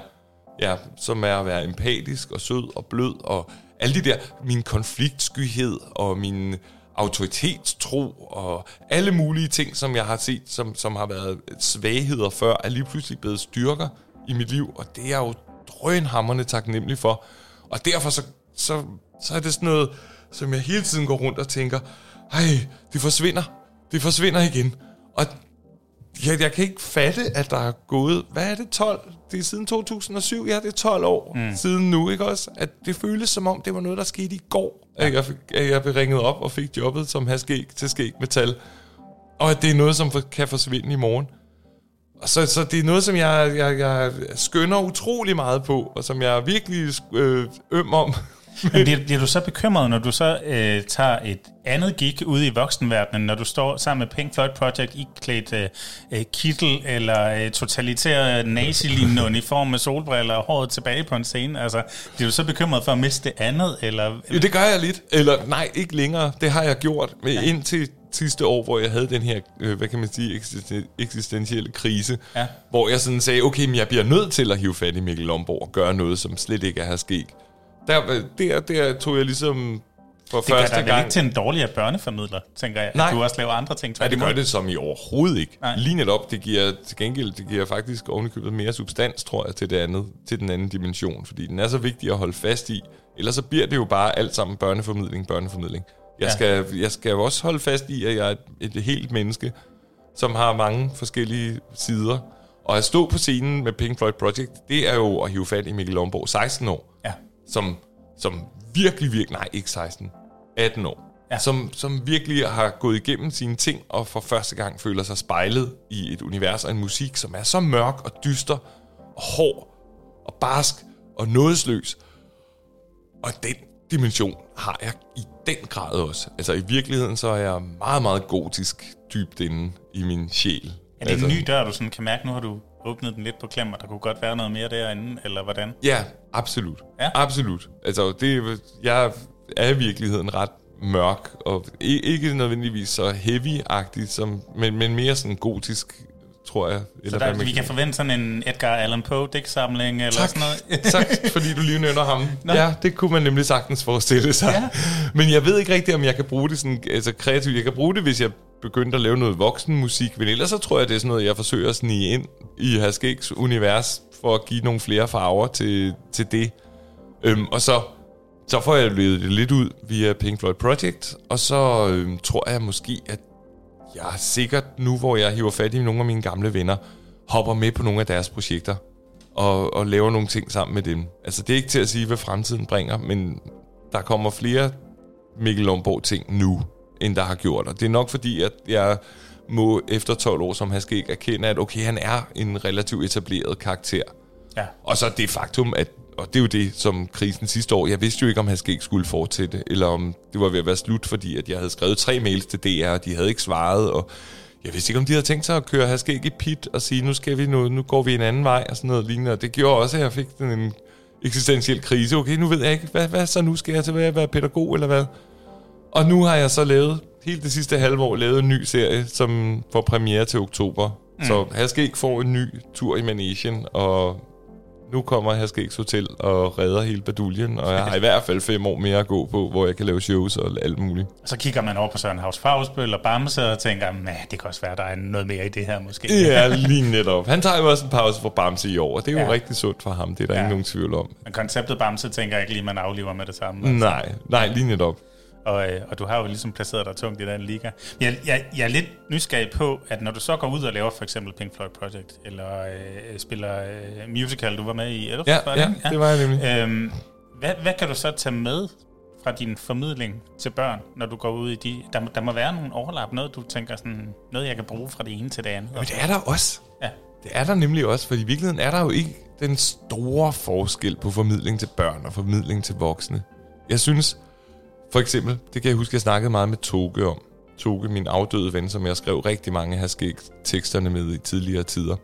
ja, som er at være empatisk og sød og blød, og alle de der, min konfliktskyhed og min autoritetstro og alle mulige ting, som jeg har set, som, som har været svagheder før, er lige pludselig blevet styrker i mit liv, og det er jeg jo drønhammerne taknemmelig for. Og derfor så, så, så er det sådan noget, som jeg hele tiden går rundt og tænker, ej, det forsvinder. Det forsvinder igen. Og jeg, jeg kan ikke fatte, at der er gået, hvad er det, 12? Det er siden 2007, ja, det er 12 år mm. siden nu, ikke også? At det føles som om, det var noget, der skete i går, ja. at, jeg, fik, at jeg blev ringet op og fik jobbet som haskæg til skæg metal. Og at det er noget, som kan forsvinde i morgen. Og så, så det er noget, som jeg, jeg, jeg skønner utrolig meget på, og som jeg er virkelig øh, øm om. Men bliver, bliver du så bekymret, når du så øh, tager et andet gig ude i voksenverdenen, når du står sammen med Pink Floyd Project i klædt øh, øh, kittel eller øh, totalitær nazi-lignende uniform med solbriller og håret tilbage på en scene? Altså, bliver du så bekymret for at miste det andet? Eller? Ja, det gør jeg lidt. Eller nej, ikke længere. Det har jeg gjort. Ja. indtil sidste år, hvor jeg havde den her, øh, hvad kan man sige, eksistentielle krise, ja. hvor jeg sådan sagde, okay, men jeg bliver nødt til at hive fat i Mikkel Lomborg og gøre noget, som slet ikke er her sket. Der, der, der tog jeg ligesom for det første gang... Det ikke til en dårligere børnefamidler, tænker jeg. Nej. At du også laver andre ting. Nej, det gør det som i overhovedet ikke. Nej. Lige netop, det giver til gengæld, det giver faktisk ovenikøbet mere substans, tror jeg, til, det andet, til den anden dimension. Fordi den er så vigtig at holde fast i. Ellers så bliver det jo bare alt sammen børneformidling, børneformidling. Jeg, ja. skal, jeg skal jo også holde fast i, at jeg er et, et helt menneske, som har mange forskellige sider. Og at stå på scenen med Pink Floyd Project, det er jo at hive fat i Mikkel Lomborg, 16 år. Som, som virkelig, virkelig, nej ikke 16, 18 år. Ja. Som, som virkelig har gået igennem sine ting, og for første gang føler sig spejlet i et univers og en musik, som er så mørk og dyster, og hård, og barsk, og nådesløs. Og den dimension har jeg i den grad også. Altså i virkeligheden, så er jeg meget, meget gotisk dybt inde i min sjæl. Er det altså, en ny dør, du sådan kan mærke? Nu har du åbnet den lidt på klem, og der kunne godt være noget mere derinde, eller hvordan? Ja, absolut. Ja? Absolut. Altså, det, jeg er i virkeligheden ret mørk, og ikke nødvendigvis så heavy-agtig, som, men, men mere sådan gotisk tror jeg. Eller så der, vi kan forvente sådan en Edgar Allan Poe digtsamling eller tak, sådan noget? tak, fordi du lige nævner ham. Nå. Ja, det kunne man nemlig sagtens forestille sig. Ja. Men jeg ved ikke rigtigt, om jeg kan bruge det sådan, altså kreativt. Jeg kan bruge det, hvis jeg begyndte at lave noget voksenmusik. Men ellers så tror jeg, det er sådan noget, jeg forsøger at snige ind i Haskeks univers, for at give nogle flere farver til, til det. Øhm, og så, så får jeg levet det lidt ud via Pink Floyd Project, og så øhm, tror jeg måske, at jeg er sikkert nu, hvor jeg hiver fat i nogle af mine gamle venner, hopper med på nogle af deres projekter og, og laver nogle ting sammen med dem. Altså, det er ikke til at sige, hvad fremtiden bringer, men der kommer flere Mikkel Lomborg ting nu, end der har gjort. Og det er nok fordi, at jeg må efter 12 år som Haskæg erkende, at okay, han er en relativt etableret karakter. Ja. Og så det faktum, at og det er jo det, som krisen sidste år, jeg vidste jo ikke, om Haskæg skulle fortsætte, eller om det var ved at være slut, fordi at jeg havde skrevet tre mails til DR, og de havde ikke svaret, og jeg vidste ikke, om de havde tænkt sig at køre Haskæg i pit og sige, nu skal vi nu, nu går vi en anden vej, og sådan noget lignende, og det gjorde også, at jeg fik den en eksistentiel krise. Okay, nu ved jeg ikke, hvad, hvad så nu skal jeg til at være pædagog, eller hvad? Og nu har jeg så lavet, helt det sidste halve år, lavet en ny serie, som får premiere til oktober. Mm. Så Haskæg får en ny tur i Manesien, og nu kommer Haskægs Hotel og redder hele baduljen, og jeg har i hvert fald fem år mere at gå på, hvor jeg kan lave shows og alt muligt. Så kigger man over på Søren Havs Fagsbøl og Bamse og tænker, at det kan også være, der er noget mere i det her måske. Ja, lige netop. Han tager jo også en pause for Bamse i år, og det er jo ja. rigtig sundt for ham, det er der ja. ingen nogen tvivl om. Men konceptet Bamse tænker jeg ikke lige, man aflever med det samme. Altså. Nej, nej, lige netop. Og, øh, og du har jo ligesom placeret dig tungt i den liga. Jeg, jeg, jeg er lidt nysgerrig på, at når du så går ud og laver for eksempel Pink Floyd Project, eller øh, spiller øh, musical, du var med i Elf, ja, var det? ja, ja, det var jeg nemlig. Øhm, hvad, hvad kan du så tage med fra din formidling til børn, når du går ud i de... Der, der må være nogle overlap, noget du tænker sådan, noget jeg kan bruge fra det ene til det andet. Men det er der også. Ja. Det er der nemlig også, for i virkeligheden er der jo ikke den store forskel på formidling til børn og formidling til voksne. Jeg synes, for eksempel, det kan jeg huske, jeg snakkede meget med Toge om. Toge, min afdøde ven, som jeg skrev rigtig mange af teksterne med i tidligere tider.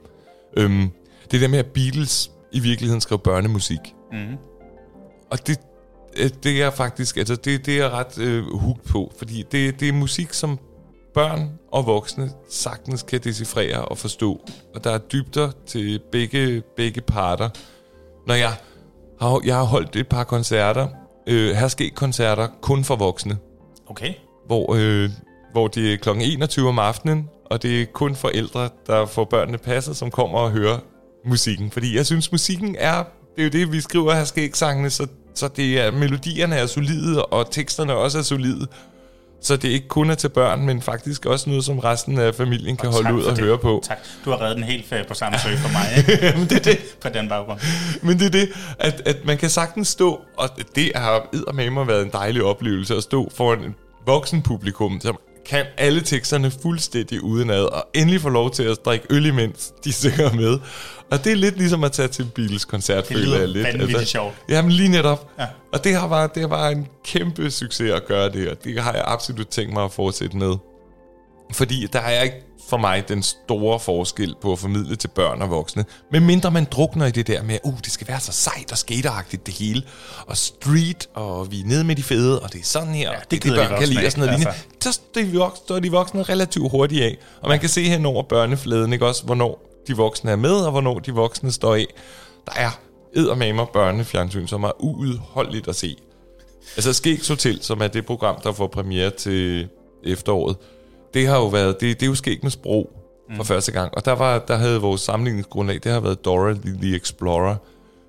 Øhm, det der med, at Beatles i virkeligheden skrev børnemusik. Mm. Og det, øh, det er faktisk, altså det, det er ret øh, hooked på, fordi det, det er musik, som børn og voksne sagtens kan decifrere og forstå. Og der er dybder til begge, begge parter. Når jeg har, jeg har holdt et par koncerter, øh, her sker koncerter kun for voksne, Okay. hvor, øh, hvor det er kl. 21 om aftenen, og det er kun forældre, der får børnene passet, som kommer og hører musikken. Fordi jeg synes, musikken er, det er jo det, vi skriver her skægsangene, så, så det er, melodierne er solide, og teksterne også er solide. Så det ikke kun er til børn, men faktisk også noget, som resten af familien kan holde ud og det. høre på. Tak. Du har reddet den helt øh, på samme søg for mig, ikke? Men det er det. på den baggrund. Men det er det, at, at man kan sagtens stå, og det har eddermame været en dejlig oplevelse, at stå foran en voksen publikum, som kan alle teksterne fuldstændig udenad, og endelig få lov til at drikke øl imens de synger med. Og det er lidt ligesom at tage til Beatles koncert, Det føler jeg lidt. vanvittigt sjovt. Jamen lige netop. Ja. Og det har, været, det har været en kæmpe succes at gøre det, og det har jeg absolut tænkt mig at fortsætte med. Fordi der er ikke for mig den store forskel på at formidle til børn og voksne. Men mindre man drukner i det der med, uh, det skal være så sejt og skateragtigt det hele. Og street, og vi er nede med de fede, og det er sådan her. Ja, det det, det, de børn kan lide og sådan noget ikke, lignende. Så står de voksne, står de voksne relativt hurtigt af. Og man kan se hen over børnefladen, ikke også, hvornår de voksne er med, og hvornår de voksne står af. Der er eddermamer børnefjernsyn, som er uudholdeligt at se. Altså Skægs Hotel, som er det program, der får premiere til efteråret, det har jo været, det, det er jo Skæg med sprog for første gang. Og der, var, der havde vores sammenligningsgrundlag, det har været Dora the, the Explorer,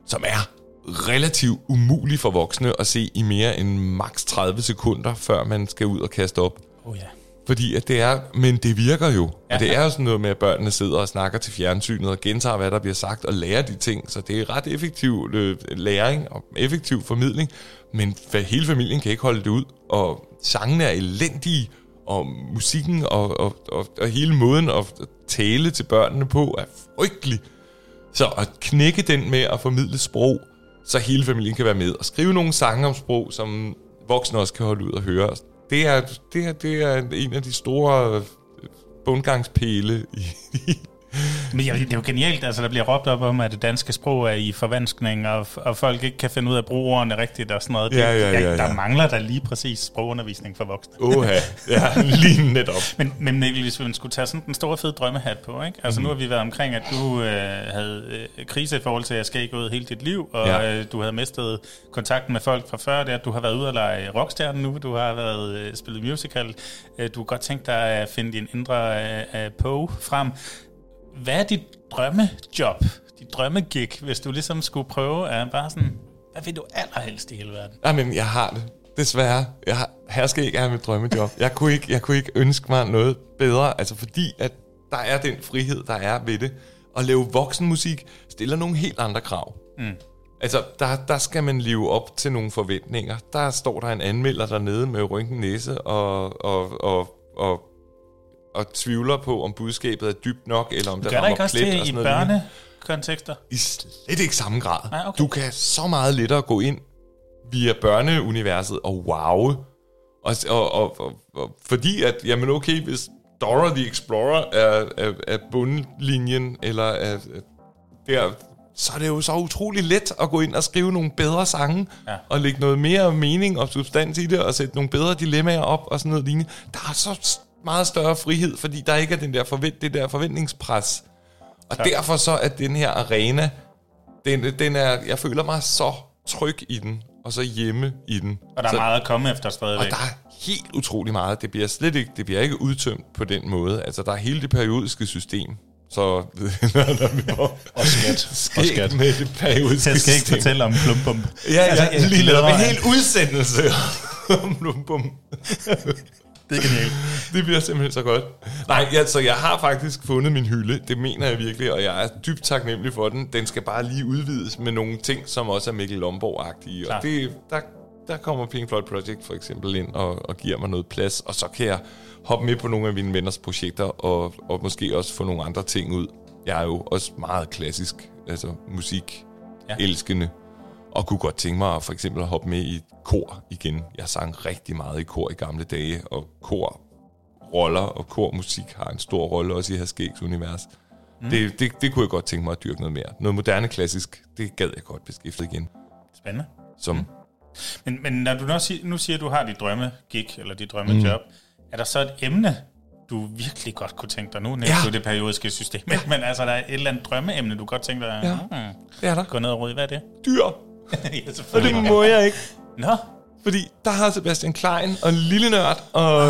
som er relativt umulig for voksne at se i mere end maks 30 sekunder, før man skal ud og kaste op. Oh ja. Fordi at det er, men det virker jo. Ja. Og det er jo sådan noget med, at børnene sidder og snakker til fjernsynet og gentager, hvad der bliver sagt, og lærer de ting. Så det er ret effektiv øh, læring og effektiv formidling. Men hele familien kan ikke holde det ud. Og sangene er elendige, og musikken og, og, og, og hele måden at tale til børnene på er frygtelig. Så at knække den med at formidle sprog, så hele familien kan være med. Og skrive nogle sange om sprog, som voksne også kan holde ud og høre. Det er, det er, det er en af de store bundgangspæle i, i, men ja, det er jo genialt, altså der bliver råbt op om, at det danske sprog er i forvanskning, og, og folk ikke kan finde ud af at bruge ordene rigtigt og sådan noget. Det, Ja, ja, ja, ja. Der mangler der lige præcis sprogundervisning for voksne. Oha, ja, lige netop. Men, men Mikkel, hvis man skulle tage sådan den store fede drømmehat på, ikke? Altså mm. nu har vi været omkring, at du øh, havde øh, krise i forhold til at skal gået hele dit liv, og Ja. øh, du havde mistet kontakten med folk fra før det, du har været ude og lege rockstjerne nu, du har været øh, spillet musical, øh, du har godt tænkt dig at finde din indre øh, øh, Poe frem. Hvad er dit drømmejob, dit drømmegig, hvis du ligesom skulle prøve at bare sådan, hvad vil du allerhelst i hele verden? Jamen, jeg har det. Desværre. Jeg har, her skal ikke have mit drømmejob. Jeg kunne, ikke, jeg kunne ikke ønske mig noget bedre, altså fordi, at der er den frihed, der er ved det. At lave voksenmusik stiller nogle helt andre krav. Mm. Altså, der, der skal man leve op til nogle forventninger. Der står der en anmelder dernede med rynken næse og, og, og, og, og tvivler på, om budskabet er dybt nok, eller om der Gør der rammer ikke også plet og det i børnekontekster? I slet ikke samme grad. Nej, okay. Du kan så meget lettere gå ind via børneuniverset og wow. Og, og, og, og, og fordi at, jamen okay, hvis Dora the Explorer er, er, er bundlinjen, eller er, er der, så er det jo så utrolig let at gå ind og skrive nogle bedre sange, Ja. og lægge noget mere mening og substans i det, og sætte nogle bedre dilemmaer op, og sådan noget lignende. Der er så meget større frihed, fordi der ikke er den der forvent, det der forventningspres. Og Klart. derfor så er den her arena, den, den er, jeg føler mig så tryg i den, og så hjemme i den. Og der er så, meget at komme efter og stadigvæk. der er helt utrolig meget. Det bliver slet ikke, det bliver ikke udtømt på den måde. Altså, der er hele det periodiske system. Så Og skat. Og skæg skat. med det periodiske Jeg skal ikke fortælle om klumpum. Ja, ja, Altså, jeg lige glæder netop. En mig. hel udsendelse om lumbum. Det er genialt. Det bliver simpelthen så godt. Nej, altså, jeg har faktisk fundet min hylde. Det mener jeg virkelig, og jeg er dybt taknemmelig for den. Den skal bare lige udvides med nogle ting, som også er Mikkel Lomborg-agtige. Klar. Og det, der, der kommer Pink Floyd Project for eksempel ind og, og giver mig noget plads, og så kan jeg hoppe med på nogle af mine venners projekter, og, og måske også få nogle andre ting ud. Jeg er jo også meget klassisk, altså musik, elskende, og kunne godt tænke mig for eksempel at hoppe med i et kor igen. Jeg sang rigtig meget i kor i gamle dage, og kor roller og kormusik har en stor rolle også i Haskægs univers. Mm. Det, det, det kunne jeg godt tænke mig at dyrke noget mere. Noget moderne klassisk, det gad jeg godt beskæftige igen. Spændende. Som, mm. Men, men når du nu siger, nu siger, at du har dit drømme gig eller dit drømmejob, mm. er der så et emne, du virkelig godt kunne tænke dig? Nu nævnte Ja. du det periodiske system, ja. men altså, der er et eller andet drømmeemne, du godt tænker dig, Ja. ja. hmm, Det er der. gå ned og rode. Hvad er det? Dyr. ja, Og det må jeg ikke. Nå, Fordi der har Sebastian Klein og lille nørd og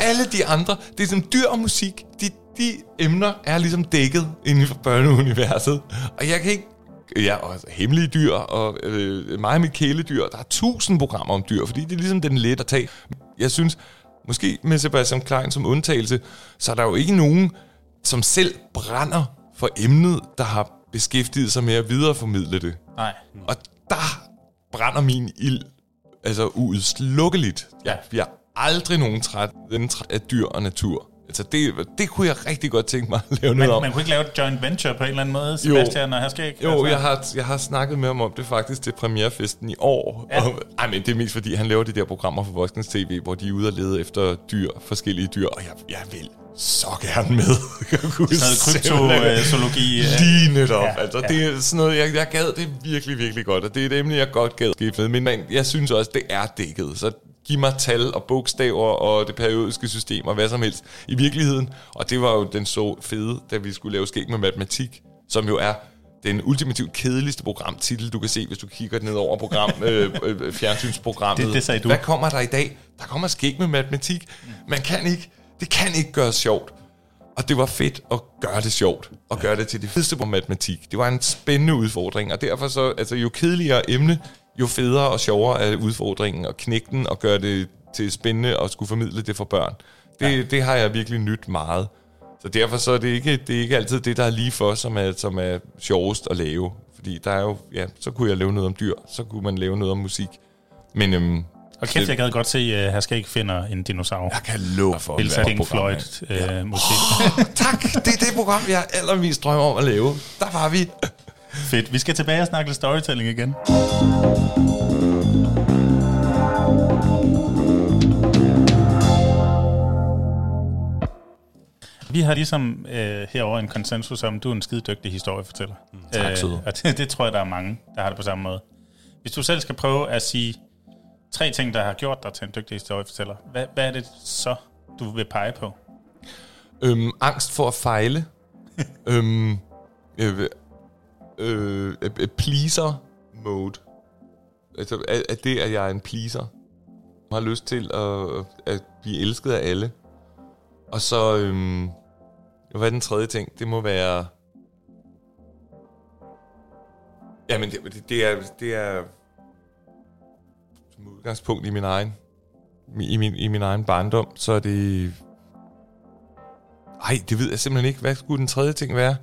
alle de andre. Det er sådan dyr og musik. De, de emner er ligesom dækket inden for børneuniverset. Og jeg kan ikke... Ja, og hemmelige dyr, og øh, mig og mit kæledyr. Der er tusind programmer om dyr, fordi det er ligesom den let at tage. Jeg synes, måske med Sebastian Klein som undtagelse, så er der jo ikke nogen, som selv brænder for emnet, der har beskæftiget sig med at videreformidle det. nej. Og der brænder min ild altså uudslukkeligt. Jeg bliver aldrig nogen træt, den træt af dyr og natur. Altså det, det kunne jeg rigtig godt tænke mig at lave noget om. man kunne ikke lave et joint venture på en eller anden måde, Sebastian, og her skal ikke... Jo, jeg har, jeg har snakket med ham om det faktisk til premierefesten i år. Ja. Og, ej, men det er mest fordi, han laver de der programmer for Voskens TV, hvor de er ude og lede efter dyr, forskellige dyr, og jeg, jeg vil så gerne med. Sådan noget kryptozoologi. øh, Lige netop. Ja, altså, ja. Det er sådan noget, jeg, jeg gad det virkelig, virkelig godt, og det er et emne, jeg godt gad skifte med. Men man, jeg synes også, det er dækket. Så giv mig tal og bogstaver og det periodiske system og hvad som helst i virkeligheden. Og det var jo den så fede, da vi skulle lave skæg med matematik, som jo er den ultimativt kedeligste programtitel, du kan se, hvis du kigger ned over program, øh, øh, fjernsynsprogrammet. Det- det sagde du. Hvad kommer der i dag? Der kommer skæg med matematik. Man kan ikke, det kan ikke gøres sjovt. Og det var fedt at gøre det sjovt, og gøre det til det fedeste på matematik. Det var en spændende udfordring, og derfor så, altså jo kedeligere emne, jo federe og sjovere er udfordringen at knække den og gøre det til spændende og skulle formidle det for børn. Det, ja. det har jeg virkelig nyt meget. Så derfor så er det ikke, det er ikke altid det, der er lige for, som er, som er sjovest at lave. Fordi der er jo, ja, så kunne jeg lave noget om dyr, så kunne man lave noget om musik. Men øhm, Og kæft, jeg gad godt se, at her skal ikke finde en dinosaur. jeg kan love for, Spille hvad Pink Floyd er. øh, musik. tak, det er det program, jeg allermest drømmer om at lave. Der var vi. Fedt. Vi skal tilbage og snakke lidt storytelling igen. Vi har ligesom øh, herover en konsensus om, at du er en skide dygtig historiefortæller. Mm, tak, søde. og det, det tror jeg, der er mange, der har det på samme måde. Hvis du selv skal prøve at sige tre ting, der har gjort dig til en dygtig historiefortæller, hvad, hvad er det så, du vil pege på? Øhm, angst for at fejle. øhm, øh, Øh, øh, pleaser mode. Altså, at, at det, at jeg er en pleaser. Jeg har lyst til at, at blive elsket af alle. Og så, øhm, hvad er den tredje ting? Det må være... Jamen, det, det, det er... Det er som udgangspunkt i min egen i min, i min egen barndom, så er det ej, det ved jeg simpelthen ikke. Hvad skulle den tredje ting være?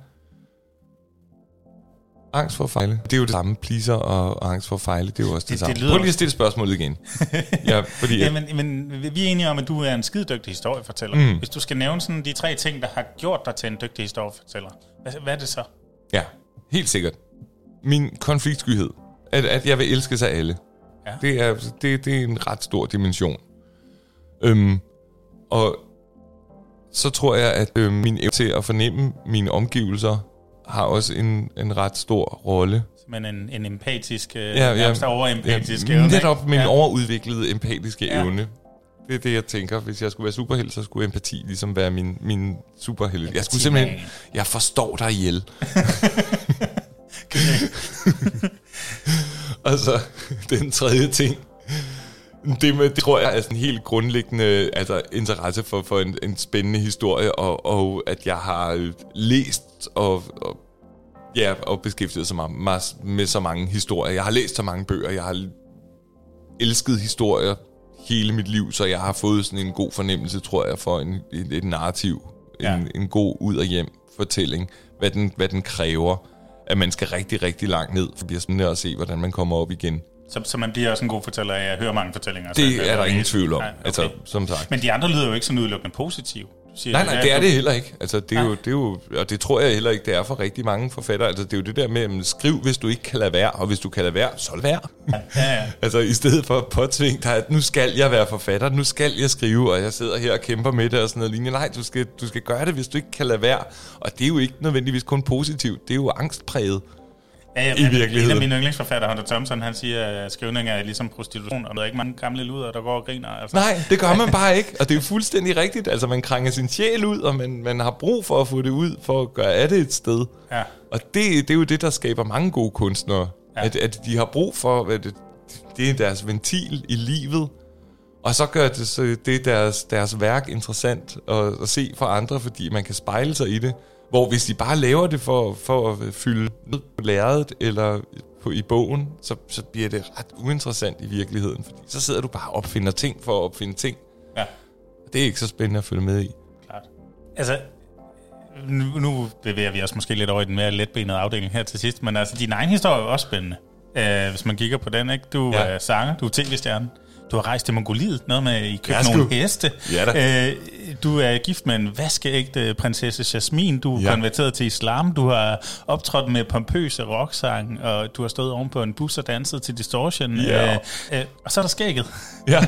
Angst for at fejle. Det er jo det samme. Pleaser og angst for at fejle, det er jo også det, Det- samme. det lyder Prøv lige at stille spørgsmålet igen. ja, fordi... Ja, men, men vi er enige om, at du er en skide dygtig historiefortæller. Mm. Hvis du skal nævne sådan de tre ting, der har gjort dig til en dygtig historiefortæller, hvad, hvad er det så? Ja, helt sikkert. Min konfliktskyhed. At, at jeg vil elske sig alle. Ja. Det, er, det, det er en ret stor dimension. Øhm, og så tror jeg, at øh, min evne til at fornemme mine omgivelser har også en, en ret stor rolle. Men en, en empatisk, øh, Ja, ja, nærmest overempatisk ja, evne? Netop min ja. overudviklede empatiske Ja. evne. Det er det, jeg tænker. Hvis jeg skulle være superhelt, så skulle empati ligesom være min, min superhelt. Jeg skulle simpelthen... Jeg forstår dig ihjel. og så den tredje ting. Det, med, det tror jeg er sådan en helt grundlæggende altså, interesse for, for en, en spændende historie, og, og at jeg har øh, læst og, og, ja, og beskæftiget sig meget, meget med så mange historier. Jeg har læst så mange bøger, jeg har elsket historier hele mit liv, så jeg har fået sådan en god fornemmelse, tror jeg, for en, et, et narrativ. Ja. En, en god ud- og hjem fortælling, hvad den, hvad den kræver. At man skal rigtig, rigtig langt ned, for det bliver spændende at se, hvordan man kommer op igen. Så, så man bliver også en god fortæller af at høre mange fortællinger. så Det er der ingen tvivl om, Nej, okay. altså, som sagt. Men de andre lyder jo ikke sådan udelukkende positive. Siger, Nej, nej, ja, det er det heller ikke. Altså, det er, Nej. jo, det er jo, og det tror jeg heller ikke, det er for rigtig mange forfattere. Altså, det er jo det der med, at skriv, hvis du ikke kan lade være, og hvis du kan lade være, så lad være. Ja, ja. altså, i stedet for at påtvinge dig, at nu skal jeg være forfatter, nu skal jeg skrive, og jeg sidder her og kæmper med det og sådan noget lignende. Nej, du skal, du skal gøre det, hvis du ikke kan lade være. Og det er jo ikke nødvendigvis kun positivt, det er jo angstpræget. Ja, ja, i virkeligheden. En af mine yndlingsforfattere, Hunter Thompson, han siger, at skrivning er ligesom prostitution, og der er ikke mange gamle luder, der går og griner. Altså. Nej, det gør man bare ikke, og det er jo fuldstændig rigtigt. Altså, man krænger sin sjæl ud, og man, man har brug for at få det ud, for at gøre af det et sted. Ja. Og det, det er jo det, der skaber mange gode kunstnere. Ja. At, at de har brug for, at det, det er deres ventil i livet, og så gør det, så det deres, deres værk interessant at, at se for andre, fordi man kan spejle sig i det. Hvor hvis de bare laver det for, for at fylde ned på lærredet eller på, i bogen, så, så bliver det ret uinteressant i virkeligheden. Fordi så sidder du bare og opfinder ting for at opfinde ting. Ja, Det er ikke så spændende at følge med i. klart. Altså, nu, nu bevæger vi os måske lidt over i den mere letbenede afdeling her til sidst, men altså, din egen historie er også spændende, øh, hvis man kigger på den, ikke? Du Ja. er sanger, du er tv-stjerne, du har rejst til Mongoliet, noget med, I købte Ja, nogle heste. Ja da. Øh, du er gift med en vaskeægte prinsesse Jasmin, du er Ja. konverteret til islam, du har optrådt med pompøse rocksang, og du har stået oven på en bus og danset til Distortion. Ja. Øh, øh, og så er der skægget, Ja,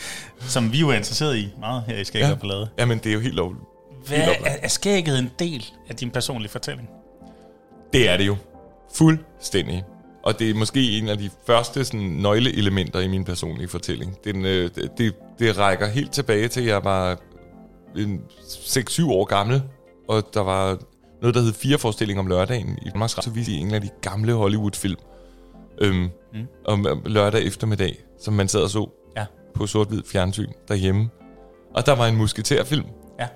som vi jo er interesseret i meget her i Skæg ja. og Ballade. Jamen, det er jo helt lovligt. Hvad, Helt er, er skægget en del af din personlige fortælling? Det er det jo. Fuldstændig. Og det er måske en af de første sådan, nøgleelementer i min personlige fortælling. Den, øh, det, det rækker helt tilbage til, at jeg var en 6-7 år gammel, og der var noget, der hed Fire forestillinger om lørdagen i Danmarks Radio, de en af de gamle Hollywood-film øhm, mm. om lørdag eftermiddag, som man sad og så Ja. på sort-hvid fjernsyn derhjemme. Og der var en musketærfilm, Ja.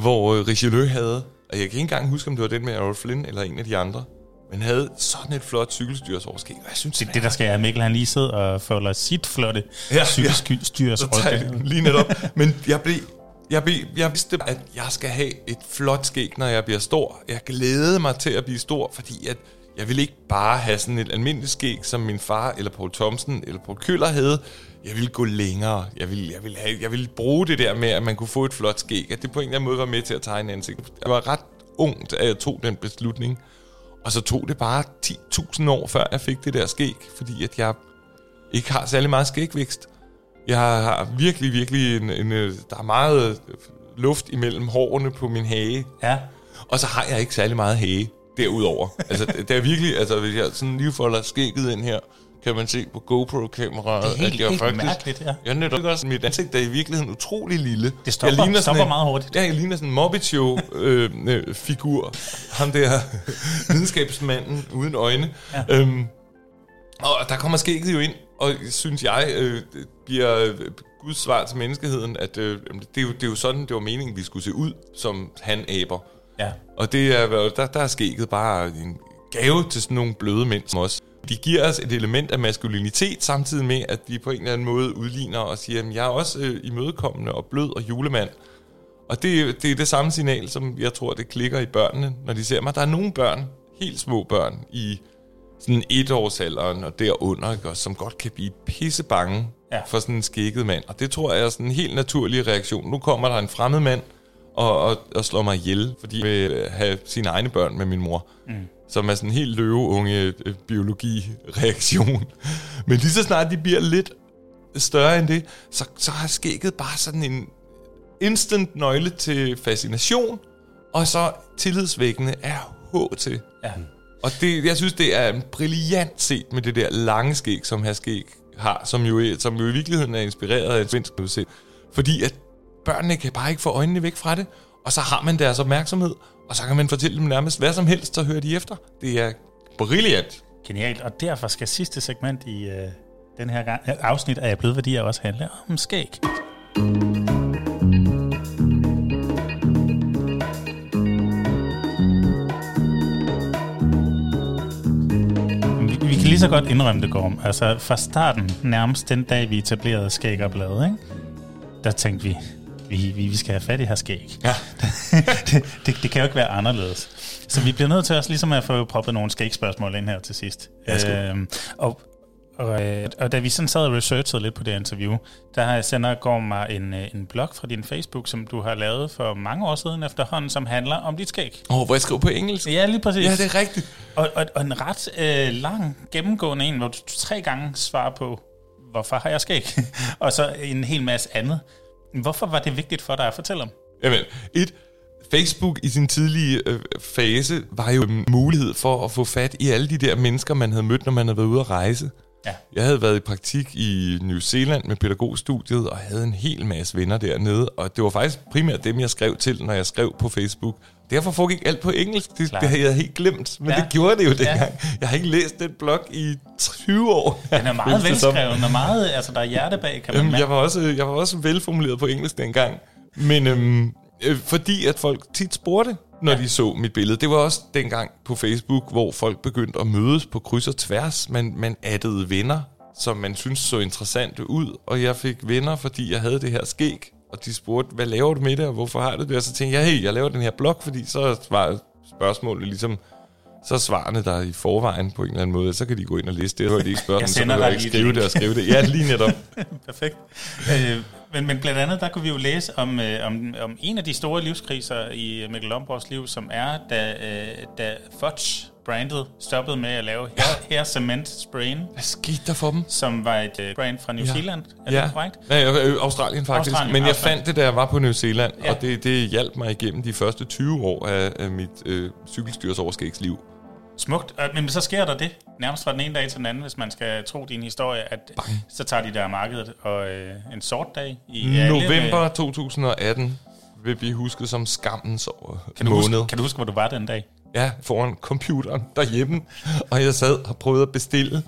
hvor øh, Richelieu havde, og jeg kan ikke engang huske, om det var den med Errol Flynn eller en af de andre, men havde sådan et flot cykelstyrsoverskæg, og jeg synes, Det, det der skal jeg, Mikkel han lige sidder og folder sit flotte Ja, ja, ja. lige netop. Men jeg blev, jeg, blev, jeg vidste, at jeg skal have et flot skæg, når jeg bliver stor. Jeg glædede mig til at blive stor, fordi at jeg ville ikke bare have sådan et almindeligt skæg, som min far, eller Paul Thomsen, eller Paul Køller havde. Jeg ville gå længere. Jeg ville, jeg, ville have, jeg ville bruge det der med, at man kunne få et flot skæg. At det på en eller anden måde var med til at tegne ansigt. Jeg var ret ung, da jeg tog den beslutning. Og så tog det bare 10.000 år, før jeg fik det der skæg, fordi at jeg ikke har særlig meget skægvækst. Jeg har virkelig, virkelig en, en, øh, der er meget øh, luft imellem hårene på min hage, Ja. og så har jeg ikke særlig meget hage derudover. altså, det det er virkelig, altså hvis jeg sådan lige folder skægget ind her, kan man se på GoPro-kameraet, Det er helt- at jeg helt faktisk... mærkeligt, ja. Jeg netop også, mit ansigt er i virkeligheden utrolig lille. Det stopper- jeg ligner stopper sådan en, meget hurtigt. Ja, jeg ligner sådan en Muppet Show-figur. Øh, øh, figur. Ham der videnskabsmanden uden øjne. Ja. Øhm, og der kommer skægget jo ind, og synes jeg, øh, bliver øh, Guds svar til menneskeheden, at øh, det, er jo, det er jo sådan, det var meningen, vi skulle se ud som han-aber. Ja. Og det er, der, der er skægget bare en gave til sådan nogle bløde mænd som os. De giver os et element af maskulinitet, samtidig med, at de på en eller anden måde udligner og siger, at jeg er også øh, imødekommende og blød og julemand. Og det, det er det samme signal, som jeg tror, det klikker i børnene, når de ser mig. Der er nogle børn, helt små børn, i sådan etårsalderen og derunder, ikke, også, som godt kan blive pissebange Ja. ja. for sådan en skægget mand. Og det tror jeg er sådan en helt naturlig reaktion. Nu kommer der en fremmed mand og, og, og slår mig ihjel, fordi jeg vil have sine egne børn med min mor. Mm. Som er sådan en helt løveunge øh, biologi-reaktion. Men lige så snart de bliver lidt større end det, så, så har skægget bare sådan en instant nøgle til fascination, og så tillidsvækkende er H til. Ja. Og det, jeg synes, det er brilliant set med det der lange skæg, som her skæg har, som jo, som jo i virkeligheden er inspireret af et svensk udsæt. Fordi at børnene kan bare ikke få øjnene væk fra det, og så har man deres opmærksomhed, og så kan man fortælle dem nærmest hvad som helst, så hører de efter. Det er brilliant. Genialt. Og derfor skal sidste segment i øh, den her gang, afsnit af Bløde Værdier også handle om skæg. Vi, vi kan lige så godt indrømme det, Gorm. Altså fra starten, nærmest den dag, vi etablerede Skæg og Blade, ikke? der tænkte vi, vi, vi, vi skal have fat i her skæg. Ja. det, det, det kan jo ikke være anderledes. Så vi bliver nødt til også ligesom at få proppet nogle skægspørgsmål ind her til sidst. Ja, øhm, og, og, øh, og da vi sådan sad og researchede lidt på det interview, der sender går mig en, øh, en blog fra din Facebook, som du har lavet for mange år siden efterhånden, som handler om dit skæg. Åh, oh, hvor jeg skriver på engelsk. Ja, lige præcis. Ja, det er rigtigt. Og, og, og en ret øh, lang gennemgående en, hvor du tre gange svarer på, hvorfor har jeg skæg? og så en hel masse andet. Hvorfor var det vigtigt for dig at fortælle om? Jamen, et, Facebook i sin tidlige øh, fase var jo en mulighed for at få fat i alle de der mennesker, man havde mødt, når man havde været ude at rejse. Ja. Jeg havde været i praktik i New Zealand med pædagogstudiet, og havde en hel masse venner dernede, og det var faktisk primært dem, jeg skrev til, når jeg skrev på Facebook. Derfor foregik alt på engelsk. Det, Klart. det havde jeg helt glemt, men Ja. det gjorde det jo dengang. Ja. Jeg har ikke læst den blog i 20 år. Den er meget velskreven, og meget, altså der er hjerte bag, kan man Øhm, jeg, var også, jeg var også velformuleret på engelsk dengang. Men øhm, øh, fordi at folk tit spurgte, når ja. de så mit billede. Det var også dengang på Facebook, hvor folk begyndte at mødes på kryds og tværs. Man, man addede venner, som man synes så interessante ud. Og jeg fik venner, fordi jeg havde det her skæg. Og de spurgte, hvad laver du med det, og hvorfor har du det? Og så tænkte jeg, hey, jeg laver den her blog, fordi så var spørgsmålet ligesom så er svarene der i forvejen på en eller anden måde, så kan de gå ind og læse det, og de ikke spørger, Jeg dem, så behøver jeg ikke skrive et det og skrive det. Ja, lige netop. Perfekt. Øh, men, men blandt andet, der kunne vi jo læse om, øh, om, om en af de store livskriser i Mikkel Lomborgs liv, som er, da, øh, da Fudge brandet stoppede med at lave hair, hair cement sprayen, Hvad skete der for dem? som var et øh, brand fra New Ja. Zealand. Er ja. det korrekt? Ja, øh, Australien faktisk. Australien, Men jeg Australien. fandt det, da jeg var på New Zealand, ja. og det, det hjalp mig igennem de første 20 år af, af mit øh, cykelstyrsoverskægsliv. Smukt. Øh, Men så sker der det, nærmest fra den ene dag til den anden, hvis man skal tro din historie, at Bang. så tager de der markedet og øh, en sort dag i alle November med- 2018 vil blive husket som skammens år, Kan du, måned. huske, kan du huske, hvor du var den dag? Ja, foran computeren derhjemme, og jeg sad og prøvede at bestille,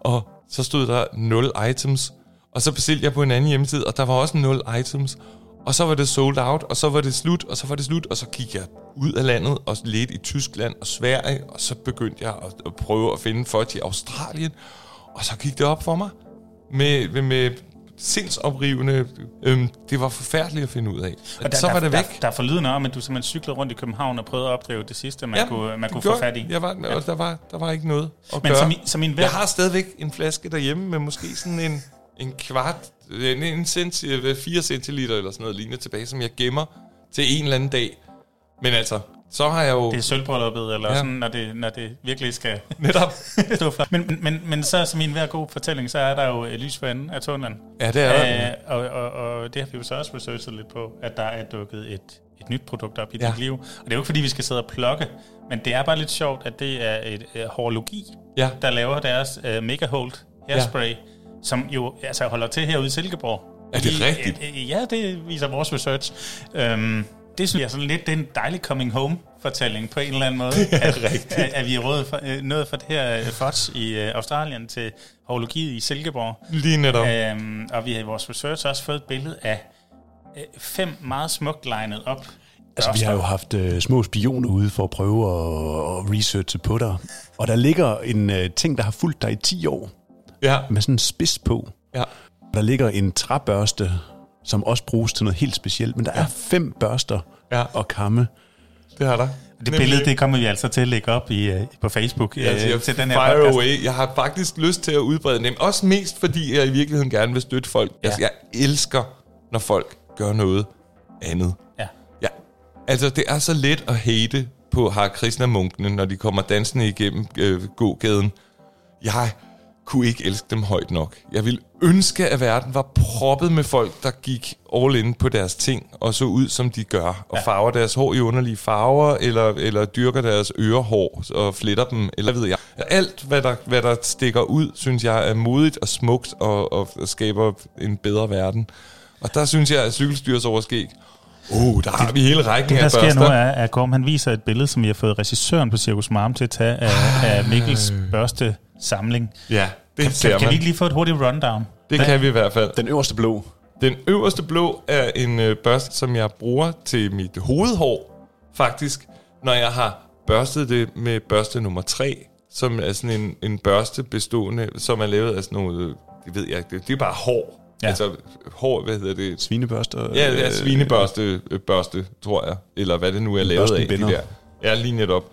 og så stod der 0 items, og så bestilte jeg på en anden hjemmeside, og der var også 0 items, og så var det sold out, og så var det slut, og så var det slut, og så gik jeg ud af landet og ledte i Tyskland og Sverige, og så begyndte jeg at, at prøve at finde folk i Australien, og så gik det op for mig med, med, med sindsoprivende, øhm, det var forfærdeligt at finde ud af. Og der, så der, var det væk. Der, der er forlydende om, at du simpelthen cyklede rundt i København og prøvede at opdrive det sidste, man ja, kunne, man kunne få fat i. jeg. Var, og der, var, der var ikke noget at Men gøre. som, i- som en Jeg har stadigvæk en flaske derhjemme med måske sådan en, en kvart, en, en centi, 4 centiliter eller sådan noget lignende tilbage, som jeg gemmer til en eller anden dag. Men altså, så har jeg jo Det er sølvbrylluppet, eller ja. Sådan, når det, når det virkelig skal netop... stå for. Men, men- men, så som i en hver god fortælling, så er der jo øh, lys for enden af tunnelen. Ja, det er der. Øh, og, og, og det har vi jo så også researchet lidt på, at der er dukket et, et nyt produkt op i Ja. dit liv. Og det er jo ikke, fordi vi skal sidde og plukke, men det er bare lidt sjovt, at det er et uh, horologi, Ja. der laver deres uh, Mega Hold hairspray, ja. Som jo altså, holder til herude i Silkeborg. Er det I- rigtigt? Ja, det viser vores research. Um, det synes jeg er sådan lidt det er en dejlig coming home fortælling på en eller anden måde. Det er at, rigtigt. At, at vi er for, øh, nået fra det her øh, FODS i øh, Australien til horologiet i Silkeborg. Lige netop. Øhm, og vi har i vores research også fået et billede af øh, fem meget smukt legnet op. Altså, vi har jo haft øh, små spioner ude for at prøve at, at researche på dig. Og der ligger en øh, ting, der har fulgt dig i 10 år, Ja, med sådan en spids på. ja. Der ligger en træbørste, som også bruges til noget helt specielt. Men der er fem børster Ja. og kamme. Det har der. Det billede, det kommer vi altså til at lægge op i, øh, på Facebook øh, Jeg siger, til den her fire podcast. away. Jeg har faktisk lyst til at udbrede dem. Også mest, fordi jeg i virkeligheden gerne vil støtte folk. Ja. Ja. Altså, jeg elsker, når folk gør noget andet. Ja. Ja, altså det er så let at hate på Har Krishna-munkene, når de kommer dansende igennem øh, gågaden. Jeg kunne ikke elske dem højt nok. Jeg ville ønske, at verden var proppet med folk, der gik all in på deres ting, og så ud, som de gør, og Ja. farver deres hår i underlige farver, eller, eller dyrker deres ørehår og fletter dem, eller ved jeg. Alt, hvad der, hvad der stikker ud, synes jeg er modigt og smukt, og, og skaber en bedre verden. Og der synes jeg, at cykelstyrs overskæg, uh, der har vi hele rækken Det, der af sker børster. nu, er, at Gorm han viser et billede, som vi har fået regissøren på Circus Marm til at tage af, af Mikkels børste samling. Ja, det Kan, ser kan, kan man. vi ikke lige få et hurtigt rundown? Det kan vi i hvert fald. Den øverste blå. Den øverste blå er en øh, børste, som jeg bruger til mit hovedhår, faktisk, når jeg har børstet det med børste nummer 3, som er sådan en, en børste bestående, som er lavet af sådan noget, øh, det ved jeg ikke, det, det er bare hår. Ja. Altså hår, hvad hedder det? Svinebørster. Ja, det er øh, svinebørste, øh, børste, tror jeg. Eller hvad det nu er lavet af, de der. Ja, lige netop.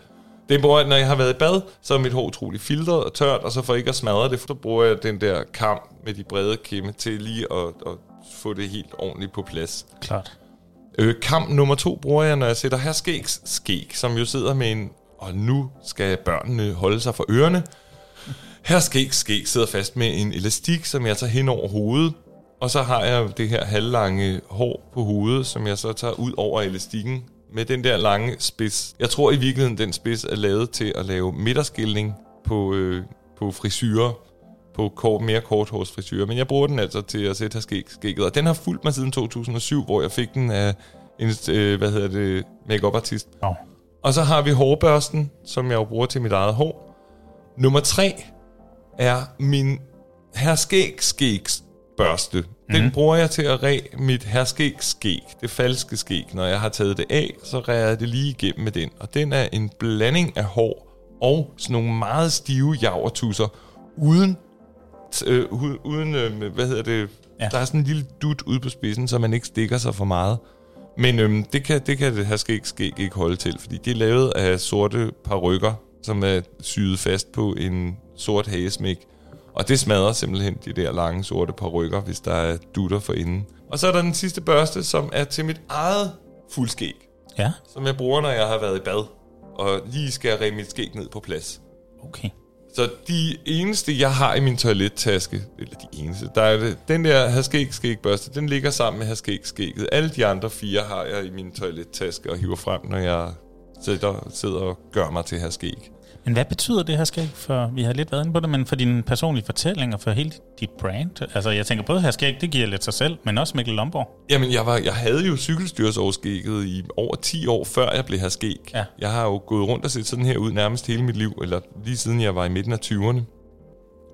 Det bruger jeg, når jeg har været i bad, så er mit hår utroligt filtret og tørt, og så for ikke at smadre det, så bruger jeg den der kam med de brede kimme til lige at, at få det helt ordentligt på plads. Klart. Øh, kam nummer to bruger jeg, når jeg sætter her skægs skæg, som jo sidder med en, og nu skal børnene holde sig for ørerne. Her skæg skæg sidder fast med en elastik, som jeg tager hen over hovedet, og så har jeg det her halvlange hår på hovedet, som jeg så tager ud over elastikken med den der lange spids. Jeg tror i virkeligheden, den spids er lavet til at lave midterskilning på, øh, på frisyrer, på kort, mere korthårsfrisyrer. Men jeg bruger den altså til at sætte her skæg, skægget. Og den har fulgt mig siden 2007, hvor jeg fik den af en, øh, hvad hedder det, make artist. Oh. Og så har vi hårbørsten, som jeg jo bruger til mit eget hår. Nummer tre er min herskæg børste. Den mm-hmm. bruger jeg til at ræ mit herskæg skæg, det falske skæg. Når jeg har taget det af, så rærer jeg det lige igennem med den. Og den er en blanding af hår og sådan nogle meget stive javertusser, uden, øh, uden øh, hvad hedder det, ja. der er sådan en lille dut ude på spidsen, så man ikke stikker sig for meget. Men øhm, det, kan, det kan det her skæg, skæg ikke holde til, fordi det er lavet af sorte parrykker, som er syet fast på en sort hagesmæk. Og det smadrer simpelthen de der lange sorte parrykker, hvis der er dutter for inden. Og så er der den sidste børste, som er til mit eget fuldskæg. Ja. Som jeg bruger, når jeg har været i bad. Og lige skal jeg mit skæg ned på plads. Okay. Så de eneste, jeg har i min toilettaske, eller de eneste, der er det, den der herskæg skægbørste, den ligger sammen med herskæg skægget. Alle de andre fire har jeg i min toilettaske og hiver frem, når jeg sidder, sidder og gør mig til herskæg. Men hvad betyder det her skæg? For vi har lidt været inde på det, men for din personlige fortælling og for hele dit brand. Altså jeg tænker både her skæg, det giver lidt sig selv, men også Mikkel Lomborg. Jamen jeg, var, jeg havde jo cykelstyrsoverskægget i over 10 år, før jeg blev her skæg. Ja. Jeg har jo gået rundt og set sådan her ud nærmest hele mit liv, eller lige siden jeg var i midten af 20'erne.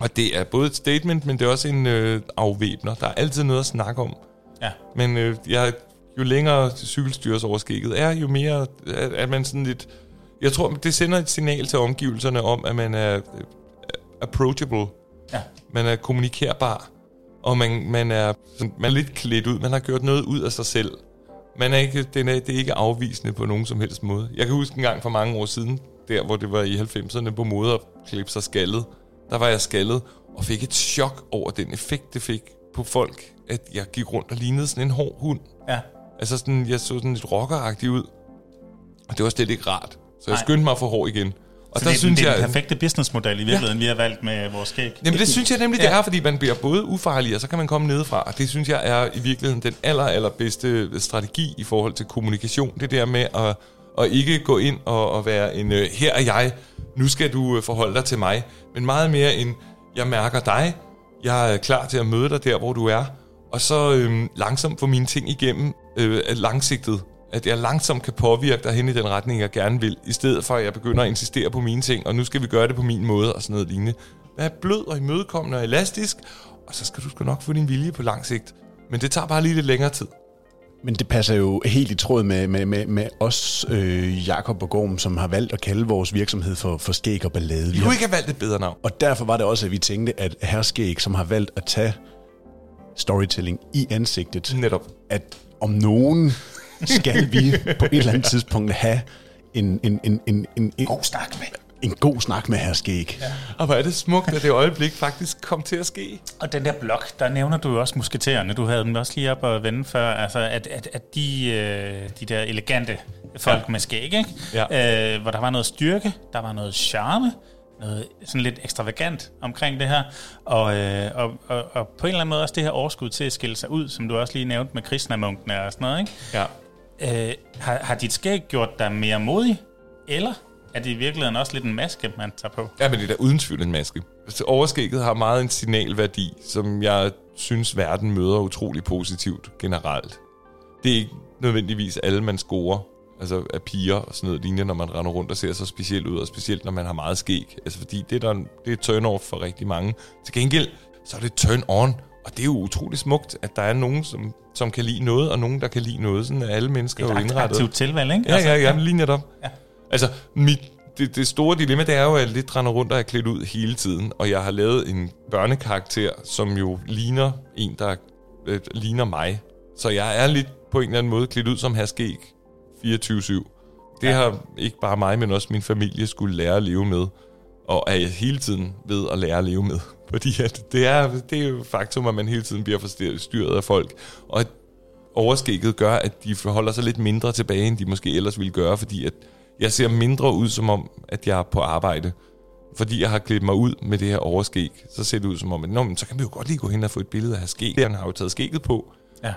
Og det er både et statement, men det er også en øh, afvæbner. Der er altid noget at snakke om. Ja. Men øh, jeg, jo længere cykelstyrsoverskægget er, jo mere at, at man sådan lidt jeg tror, det sender et signal til omgivelserne om, at man er øh, approachable. Ja. Man er kommunikerbar. Og man, man, er, man er lidt klædt ud. Man har gjort noget ud af sig selv. Man er ikke, det, er, det er ikke afvisende på nogen som helst måde. Jeg kan huske en gang for mange år siden, der hvor det var i 90'erne på mode at klippe sig skaldet. Der var jeg skaldet og fik et chok over den effekt, det fik på folk, at jeg gik rundt og lignede sådan en hård hund. Ja. Altså sådan, jeg så sådan lidt rockeragtig ud. Og det var slet ikke rart. Så jeg skyndte mig at få hår igen. Og så der det, synes det er jeg, den perfekte businessmodel i virkeligheden, ja. vi har valgt med vores skæg. Jamen det synes jeg nemlig, det ja. er, fordi man bliver både ufarlig, og så kan man komme nedefra. Og det synes jeg er i virkeligheden den aller, allerbedste strategi i forhold til kommunikation. Det der med at, at ikke gå ind og, og være en, øh, her er jeg, nu skal du øh, forholde dig til mig. Men meget mere en, jeg mærker dig, jeg er klar til at møde dig der, hvor du er. Og så øhm, langsomt få mine ting igennem øh, langsigtet at jeg langsomt kan påvirke dig hen i den retning, jeg gerne vil, i stedet for, at jeg begynder at insistere på mine ting, og nu skal vi gøre det på min måde, og sådan noget lignende. Vær blød og imødekommende og elastisk, og så skal du sgu nok få din vilje på lang sigt. Men det tager bare lige lidt længere tid. Men det passer jo helt i tråd med, med, med, med os, øh, Jakob og Gorm, som har valgt at kalde vores virksomhed for, for Skæg og Ballade. Vi kunne ikke have valgt et bedre navn. Og derfor var det også, at vi tænkte, at Herr Skæg, som har valgt at tage storytelling i ansigtet, Netop. at om nogen skal vi på et eller andet tidspunkt have en, en, en, en, en, en god snak med. En god snak med herr Skæg. Ja. Og hvor er det smukt, at det øjeblik faktisk kom til at ske. Og den der blok, der nævner du jo også musketererne. Du havde dem også lige op og vende før. Altså, at, at, at de, øh, de der elegante folk ja. med skæg, ikke? Ja. Øh, hvor der var noget styrke, der var noget charme, noget sådan lidt ekstravagant omkring det her, og, øh, og, og, og på en eller anden måde også det her overskud til at skille sig ud, som du også lige nævnte med Krishna-munkene og sådan noget, ikke? Ja. Øh, har, har dit skæg gjort dig mere modig, eller er det i virkeligheden også lidt en maske, man tager på? Ja, men det er da uden tvivl en maske. Så overskægget har meget en signalværdi, som jeg synes, verden møder utrolig positivt generelt. Det er ikke nødvendigvis alle, man scorer altså af piger og sådan noget lignende, når man render rundt og ser så specielt ud, og specielt når man har meget skæg. Altså fordi det er, der, det er turn off for rigtig mange. Til gengæld, så er det turn on, og det er jo utrolig smukt, at der er nogen, som, som kan lide noget, og nogen, der kan lide noget. Sådan at alle mennesker er jo indrettet. Det er tilvalg, ikke? Ja, altså, ja, ja, lige netop. Ja. Altså, mit, det, det store dilemma, det er jo, at jeg lidt render rundt og er klædt ud hele tiden, og jeg har lavet en børnekarakter, som jo ligner en, der øh, ligner mig. Så jeg er lidt på en eller anden måde klædt ud som herskæg 24-7. Det ja. har ikke bare mig, men også min familie skulle lære at leve med, og er hele tiden ved at lære at leve med. Fordi at det, er, det er jo faktum, at man hele tiden bliver forstyrret af folk. Og at overskægget gør, at de forholder sig lidt mindre tilbage, end de måske ellers ville gøre, fordi at jeg ser mindre ud som om, at jeg er på arbejde. Fordi jeg har klædt mig ud med det her overskæg, så ser det ud som om, at Nå, men så kan vi jo godt lige gå hen og få et billede af skæg. Han har jo taget skægget på. Ja.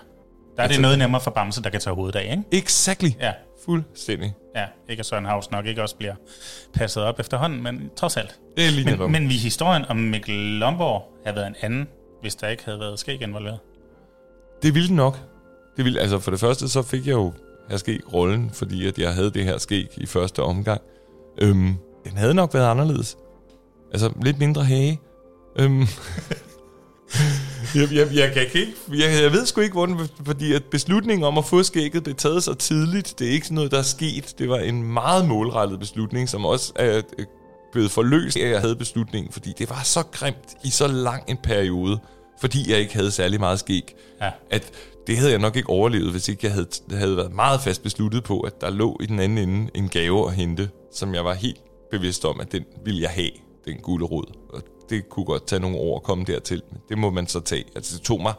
Der er det noget nemmere for Bamse, der kan tage hovedet af, ikke? Exactly. Ja, Fuldstændig. ja. Ikke at Søren Havs nok ikke også bliver passet op efterhånden, men trods alt. Det er lige. Men, men vi historien om Mikkel Lomborg havde været en anden, hvis der ikke havde været skæg involveret. Det ville nok. Det ville, altså for det første, så fik jeg jo her skæg rollen, fordi at jeg havde det her skæg i første omgang. Øhm, den havde nok været anderledes. Altså lidt mindre hage. Øhm, jeg, jeg, jeg, kan ikke, jeg, jeg ved sgu ikke, hvordan, fordi at beslutningen om at få skægget blev taget så tidligt. Det er ikke sådan noget, der er sket. Det var en meget målrettet beslutning, som også er øh, blevet forløst af, at jeg havde beslutningen, fordi det var så grimt i så lang en periode, fordi jeg ikke havde særlig meget skæg, Ja. at det havde jeg nok ikke overlevet, hvis ikke jeg havde, havde været meget fast besluttet på, at der lå i den anden ende en gave at hente, som jeg var helt bevidst om, at den ville jeg have, den gule rod. Og det kunne godt tage nogle år at komme dertil, men det må man så tage. Altså det tog mig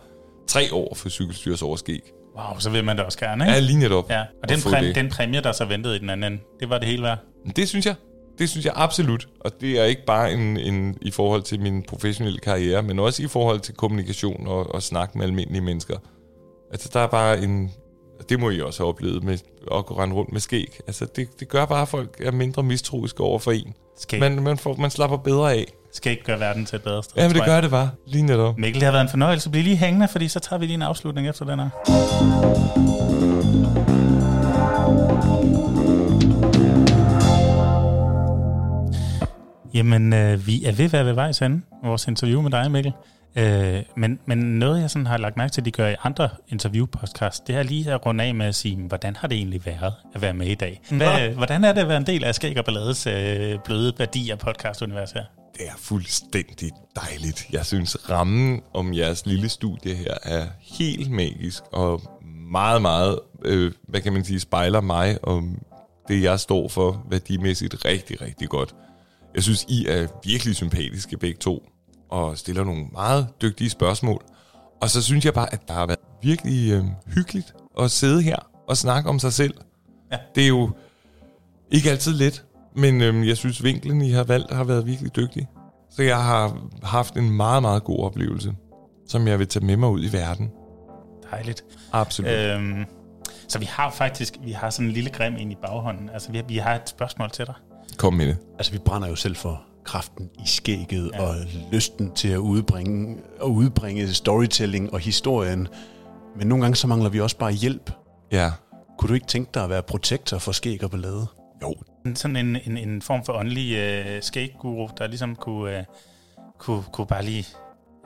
tre år for cykelstyrs overskæg. Wow, så vil man det også gerne, ikke? Ja, lige netop. Ja, og den, præm- det. den præmie, der så ventede i den anden ende, det var det hele værd. Det synes jeg. Det synes jeg absolut. Og det er ikke bare en, en, i forhold til min professionelle karriere, men også i forhold til kommunikation og, og snak med almindelige mennesker. Altså, der er bare en... Det må I også have oplevet med at gå rende rundt med skæg. Altså, det, det gør bare, at folk er mindre mistroiske over for en. Skæg, Man, man, får, man slapper bedre af. Skæg gør verden til et bedre sted. Ja, men det gør det bare. Lige netop. Mikkel, det har været en fornøjelse. Bliv lige hængende, fordi så tager vi lige en afslutning efter den her. Jamen, øh, vi er ved at være ved vejs ende, vores interview med dig, Mikkel. Øh, men, men noget, jeg sådan har lagt mærke til, at de gør i andre interviewpodcasts, det er lige at runde af med at sige, hvordan har det egentlig været at være med i dag? Hvad, hvordan er det at være en del af Skæg og Ballades øh, bløde værdier podcast-univers her? Det er fuldstændig dejligt. Jeg synes, rammen om jeres lille studie her er helt magisk, og meget, meget, øh, hvad kan man sige, spejler mig og det, jeg står for værdimæssigt rigtig, rigtig godt. Jeg synes, I er virkelig sympatiske begge to, og stiller nogle meget dygtige spørgsmål. Og så synes jeg bare, at der har været virkelig øh, hyggeligt at sidde her og snakke om sig selv. Ja. Det er jo ikke altid let, men øhm, jeg synes, vinklen, I har valgt, har været virkelig dygtig. Så jeg har haft en meget, meget god oplevelse, som jeg vil tage med mig ud i verden. Dejligt. Absolut. Øh. Øhm, så vi har faktisk vi har sådan en lille grim ind i baghånden. Altså, vi har, vi har et spørgsmål til dig. Kom med det. Altså, vi brænder jo selv for kraften i skægget ja. og lysten til at udbringe, at udbringe storytelling og historien. Men nogle gange så mangler vi også bare hjælp. Ja. Kunne du ikke tænke dig at være protektor for skæg og ballade? Jo. Sådan en, en, en form for åndelig øh, skægguru, der ligesom kunne, øh, kunne, kunne bare lige,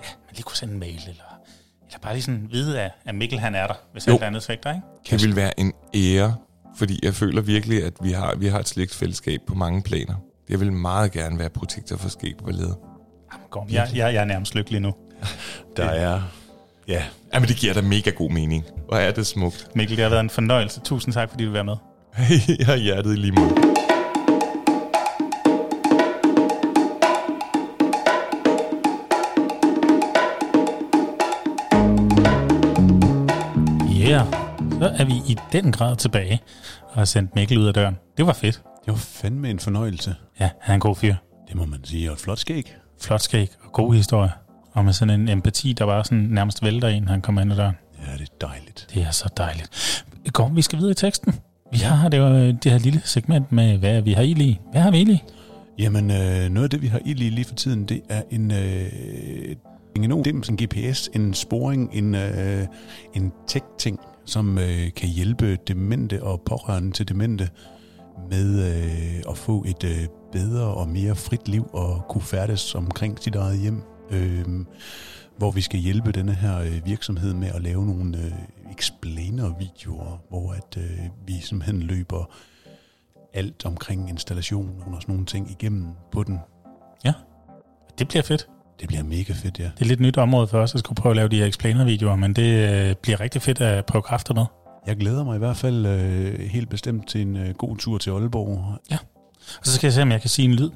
ja, man lige kunne sende en mail, eller, eller bare lige sådan vide, at, at Mikkel han er der, hvis Jo. alt andet svigter, ikke? Det vil være en ære, fordi jeg føler virkelig, at vi har, vi har et slægtsfællesskab på mange planer. Jeg vil meget gerne være protektor for skæg på led. Jamen, Gorm, jeg, jeg, jeg er nærmest lykkelig nu. Der er... Ja, Jamen, det giver da mega god mening. Hvor er det smukt. Mikkel, det har været en fornøjelse. Tusind tak, fordi du være med. jeg har hjertet i lige måde. Så er vi i den grad tilbage og har sendt Mikkel ud af døren. Det var fedt. det var fandme en fornøjelse. Ja, han er en god fyr. Det må man sige, og et flot skæg. Flot skæg og god historie. Og med sådan en empati, der bare sådan nærmest vælter en, han kommer ind ad døren. Ja, det er dejligt. Det er så dejligt. Gorm, vi skal videre i teksten. Vi har det, jo, det her lille segment med, hvad vi har i lige. Hvad har vi i lige? Jamen, øh, noget af det, vi har i lige, lige for tiden, det er en... Øh, en er en GPS, en sporing, en, øh, en tech-ting, som øh, kan hjælpe demente og pårørende til demente med øh, at få et øh, bedre og mere frit liv og kunne færdes omkring sit eget hjem. Øh, hvor vi skal hjælpe denne her øh, virksomhed med at lave nogle øh, explainer-videoer, hvor at øh, vi simpelthen løber alt omkring installationen og sådan nogle ting igennem på den. Ja, Det bliver fedt. Det bliver mega fedt, ja. Det er lidt nyt område for os at skulle prøve at lave de her explainer-videoer, men det øh, bliver rigtig fedt at prøve kræfter med. Jeg glæder mig i hvert fald øh, helt bestemt til en øh, god tur til Aalborg. Og så skal jeg se, om jeg kan sige en lyd.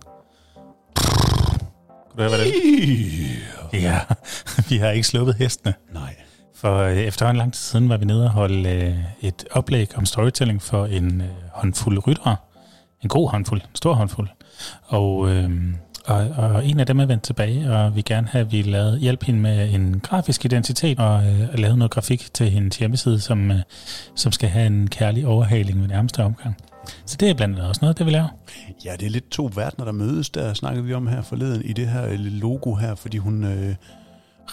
Kunne høre, hvad det? Ja, vi har ikke sluppet hestene. Nej. For øh, efter en lang tid siden var vi nede og holde øh, et oplæg om storytelling for en øh, håndfuld ryttere. En god håndfuld, en stor håndfuld. Og, øh, og, og en af dem er vendt tilbage, og vi gerne have, at vi lavede hjælp hende med en grafisk identitet og øh, lavet noget grafik til hendes hjemmeside, som, øh, som skal have en kærlig overhaling ved nærmeste omgang. Så det er blandt andet også noget, det vi laver. Ja, det er lidt to verdener, der mødes, der snakkede vi om her forleden i det her logo her, fordi hun øh,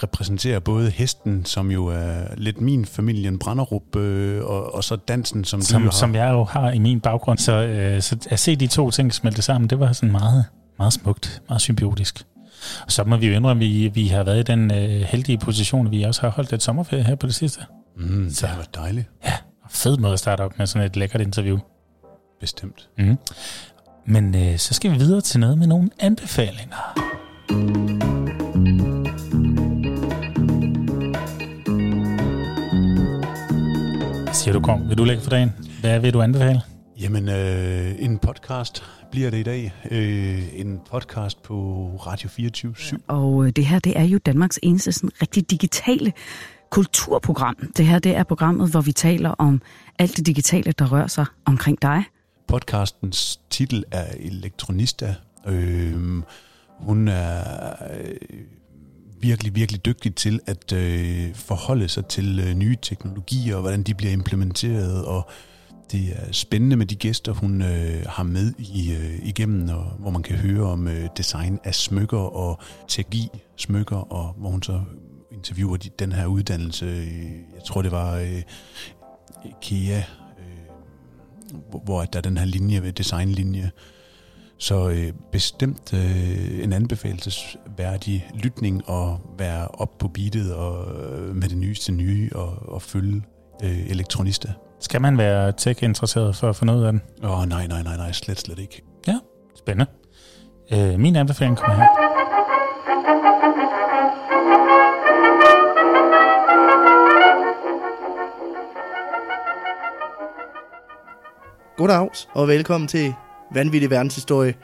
repræsenterer både hesten, som jo er lidt min familie, en Branderup, øh, og, og så dansen, som, som du har. Som jeg jo har i min baggrund. Så, øh, så at se de to ting smelte sammen, det var sådan meget, meget smukt, meget symbiotisk. Og så må vi jo indrømme, at vi, vi har været i den øh, heldige position, at vi også har holdt et sommerferie her på det sidste. Mm, det har været dejligt. Ja, fed måde at starte op med sådan et lækkert interview. Bestemt. Mm. Men øh, så skal vi videre til noget med nogle anbefalinger. Hvad siger du, Kom? Vil du lægge for dagen? Hvad vil du anbefale? Jamen, øh, en podcast bliver det i dag. Øh, en podcast på Radio 24 7. Og øh, det her, det er jo Danmarks eneste sådan rigtig digitale kulturprogram. Det her, det er programmet, hvor vi taler om alt det digitale, der rører sig omkring dig. Podcastens titel er Elektronista. Øh, hun er øh, virkelig, virkelig dygtig til at øh, forholde sig til øh, nye teknologier, og hvordan de bliver implementeret, og det er spændende med de gæster, hun øh, har med i, øh, igennem, og, hvor man kan høre om øh, design af smykker og teknologi smykker, og hvor hun så interviewer de, den her uddannelse. Jeg tror, det var øh, IKEA, øh, hvor, hvor der er den her linje ved designlinje. Så øh, bestemt øh, en anbefalesværdig lytning og være op på beatet og øh, med det nyeste nye og, og følge øh, elektronista. Skal man være tech-interesseret for at få noget ud af den? Åh, oh, nej, nej, nej, nej, slet, slet ikke. Ja, spændende. Øh, min anbefaling kommer her. Goddags, og velkommen til Vanvittig Verdenshistorie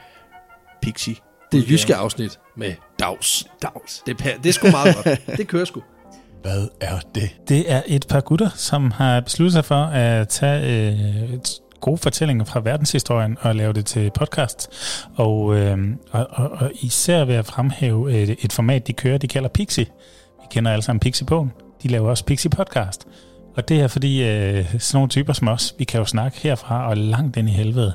Pixie. Det jyske afsnit med Dags. Dags. Det, er, det er sgu meget godt. Det kører sgu. Hvad er det? Det er et par gutter, som har besluttet sig for at tage øh, gode fortællinger fra verdenshistorien og lave det til podcast. Og, øh, og, og, og især ved at fremhæve et, et format, de kører, de kalder Pixie. Vi kender alle sammen Pixie på. De laver også Pixie Podcast. Og det er fordi, øh, sådan nogle typer som os, vi kan jo snakke herfra og langt ind i helvede.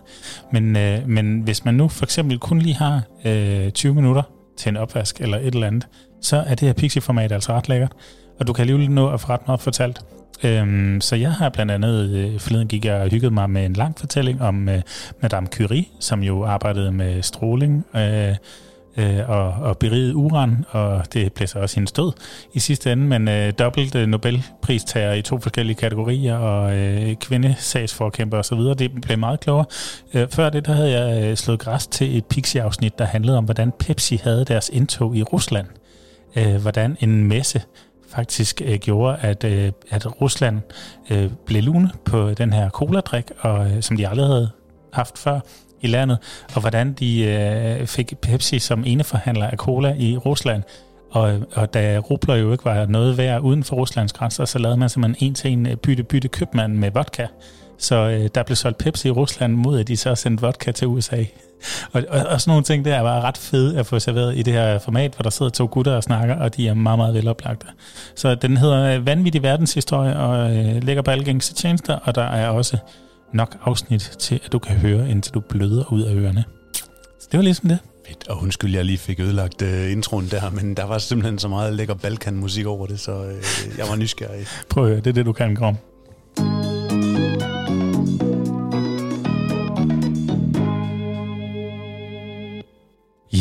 Men, øh, men hvis man nu for eksempel kun lige har øh, 20 minutter til en opvask eller et eller andet, så er det her Pixie-format altså ret lækkert. Og du kan alligevel nå at få ret meget fortalt. Øhm, så jeg har blandt andet, øh, forleden gik jeg og hyggede mig med en lang fortælling om øh, Madame Curie, som jo arbejdede med stråling øh, øh, og, og beriget uran, og det blev så også hendes død i sidste ende, men øh, dobbelt øh, Nobelpristager i to forskellige kategorier, og øh, kvindesagsforkæmper osv., det blev meget klogere. Øh, før det, der havde jeg øh, slået græs til et Pixie-afsnit, der handlede om, hvordan Pepsi havde deres indtog i Rusland. Øh, hvordan en messe faktisk øh, gjorde, at, øh, at Rusland øh, blev lune på den her coladrik, og, øh, som de aldrig havde haft før i landet, og hvordan de øh, fik Pepsi som eneforhandler af cola i Rusland. Og, og da rubler jo ikke var noget værd uden for Ruslands grænser, så lavede man simpelthen en til en øh, bytte-bytte købmand med vodka. Så øh, der blev solgt Pepsi i Rusland mod, at de så sendte vodka til USA. Og, og, og sådan nogle ting der var ret fede at få serveret i det her format, hvor der sidder to gutter og snakker, og de er meget, meget veloplagte. Så den hedder Vanvittig verdenshistorie og øh, ligger på alle gængse tjenester, og der er også nok afsnit til, at du kan høre, indtil du bløder ud af ørerne. Så det var ligesom det. Fedt. Og undskyld, jeg lige fik ødelagt uh, introen der, men der var simpelthen så meget lækker Balkan-musik over det, så uh, jeg var nysgerrig. Prøv at høre, det er det, du kan komme.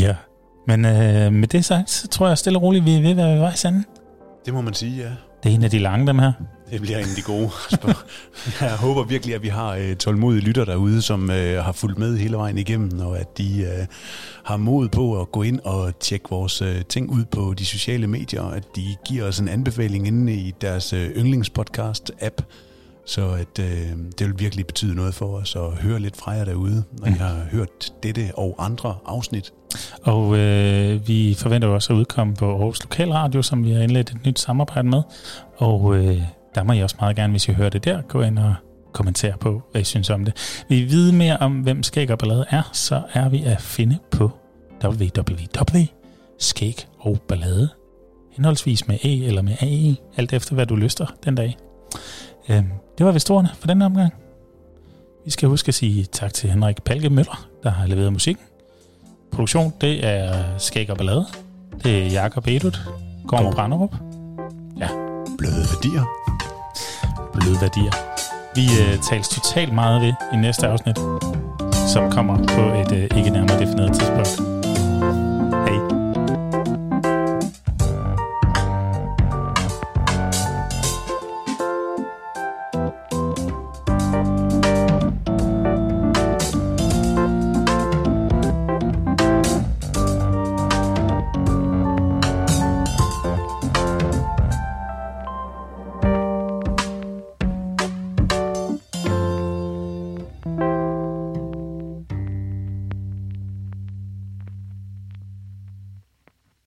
Ja, men øh, med det sagt, så tror jeg stille og roligt, vi er ved at være ved vejs ende. Det må man sige, ja. Det er en af de lange, dem her. Det bliver en af de gode. jeg håber virkelig, at vi har uh, tålmodige lytter derude, som uh, har fulgt med hele vejen igennem, og at de uh, har mod på at gå ind og tjekke vores uh, ting ud på de sociale medier, og at de giver os en anbefaling inde i deres uh, yndlingspodcast-app, så at øh, det vil virkelig betyde noget for os at høre lidt fra jer derude, når mm. I har hørt dette og andre afsnit. Og øh, vi forventer også at udkomme på Aarhus Lokalradio, som vi har indledt et nyt samarbejde med. Og øh, der må I også meget gerne, hvis I hører det der, gå ind og kommentere på, hvad I synes om det. Vi vide mere om, hvem Skæg og Ballade er, så er vi at finde på www. Og ballade. Henholdsvis med E eller med AE, alt efter hvad du lyster den dag. Øhm, det var vist ordene for den omgang. Vi skal huske at sige tak til Henrik Palke Møller, der har leveret musikken. Produktion, det er Skæg og Ballade. Det er Jakob Edut, Gorm Gorm. Branderup. Bløde værdier. Bløde værdier. Vi øh, tales totalt meget ved i næste afsnit, som kommer på et øh, ikke nærmere defineret tidspunkt.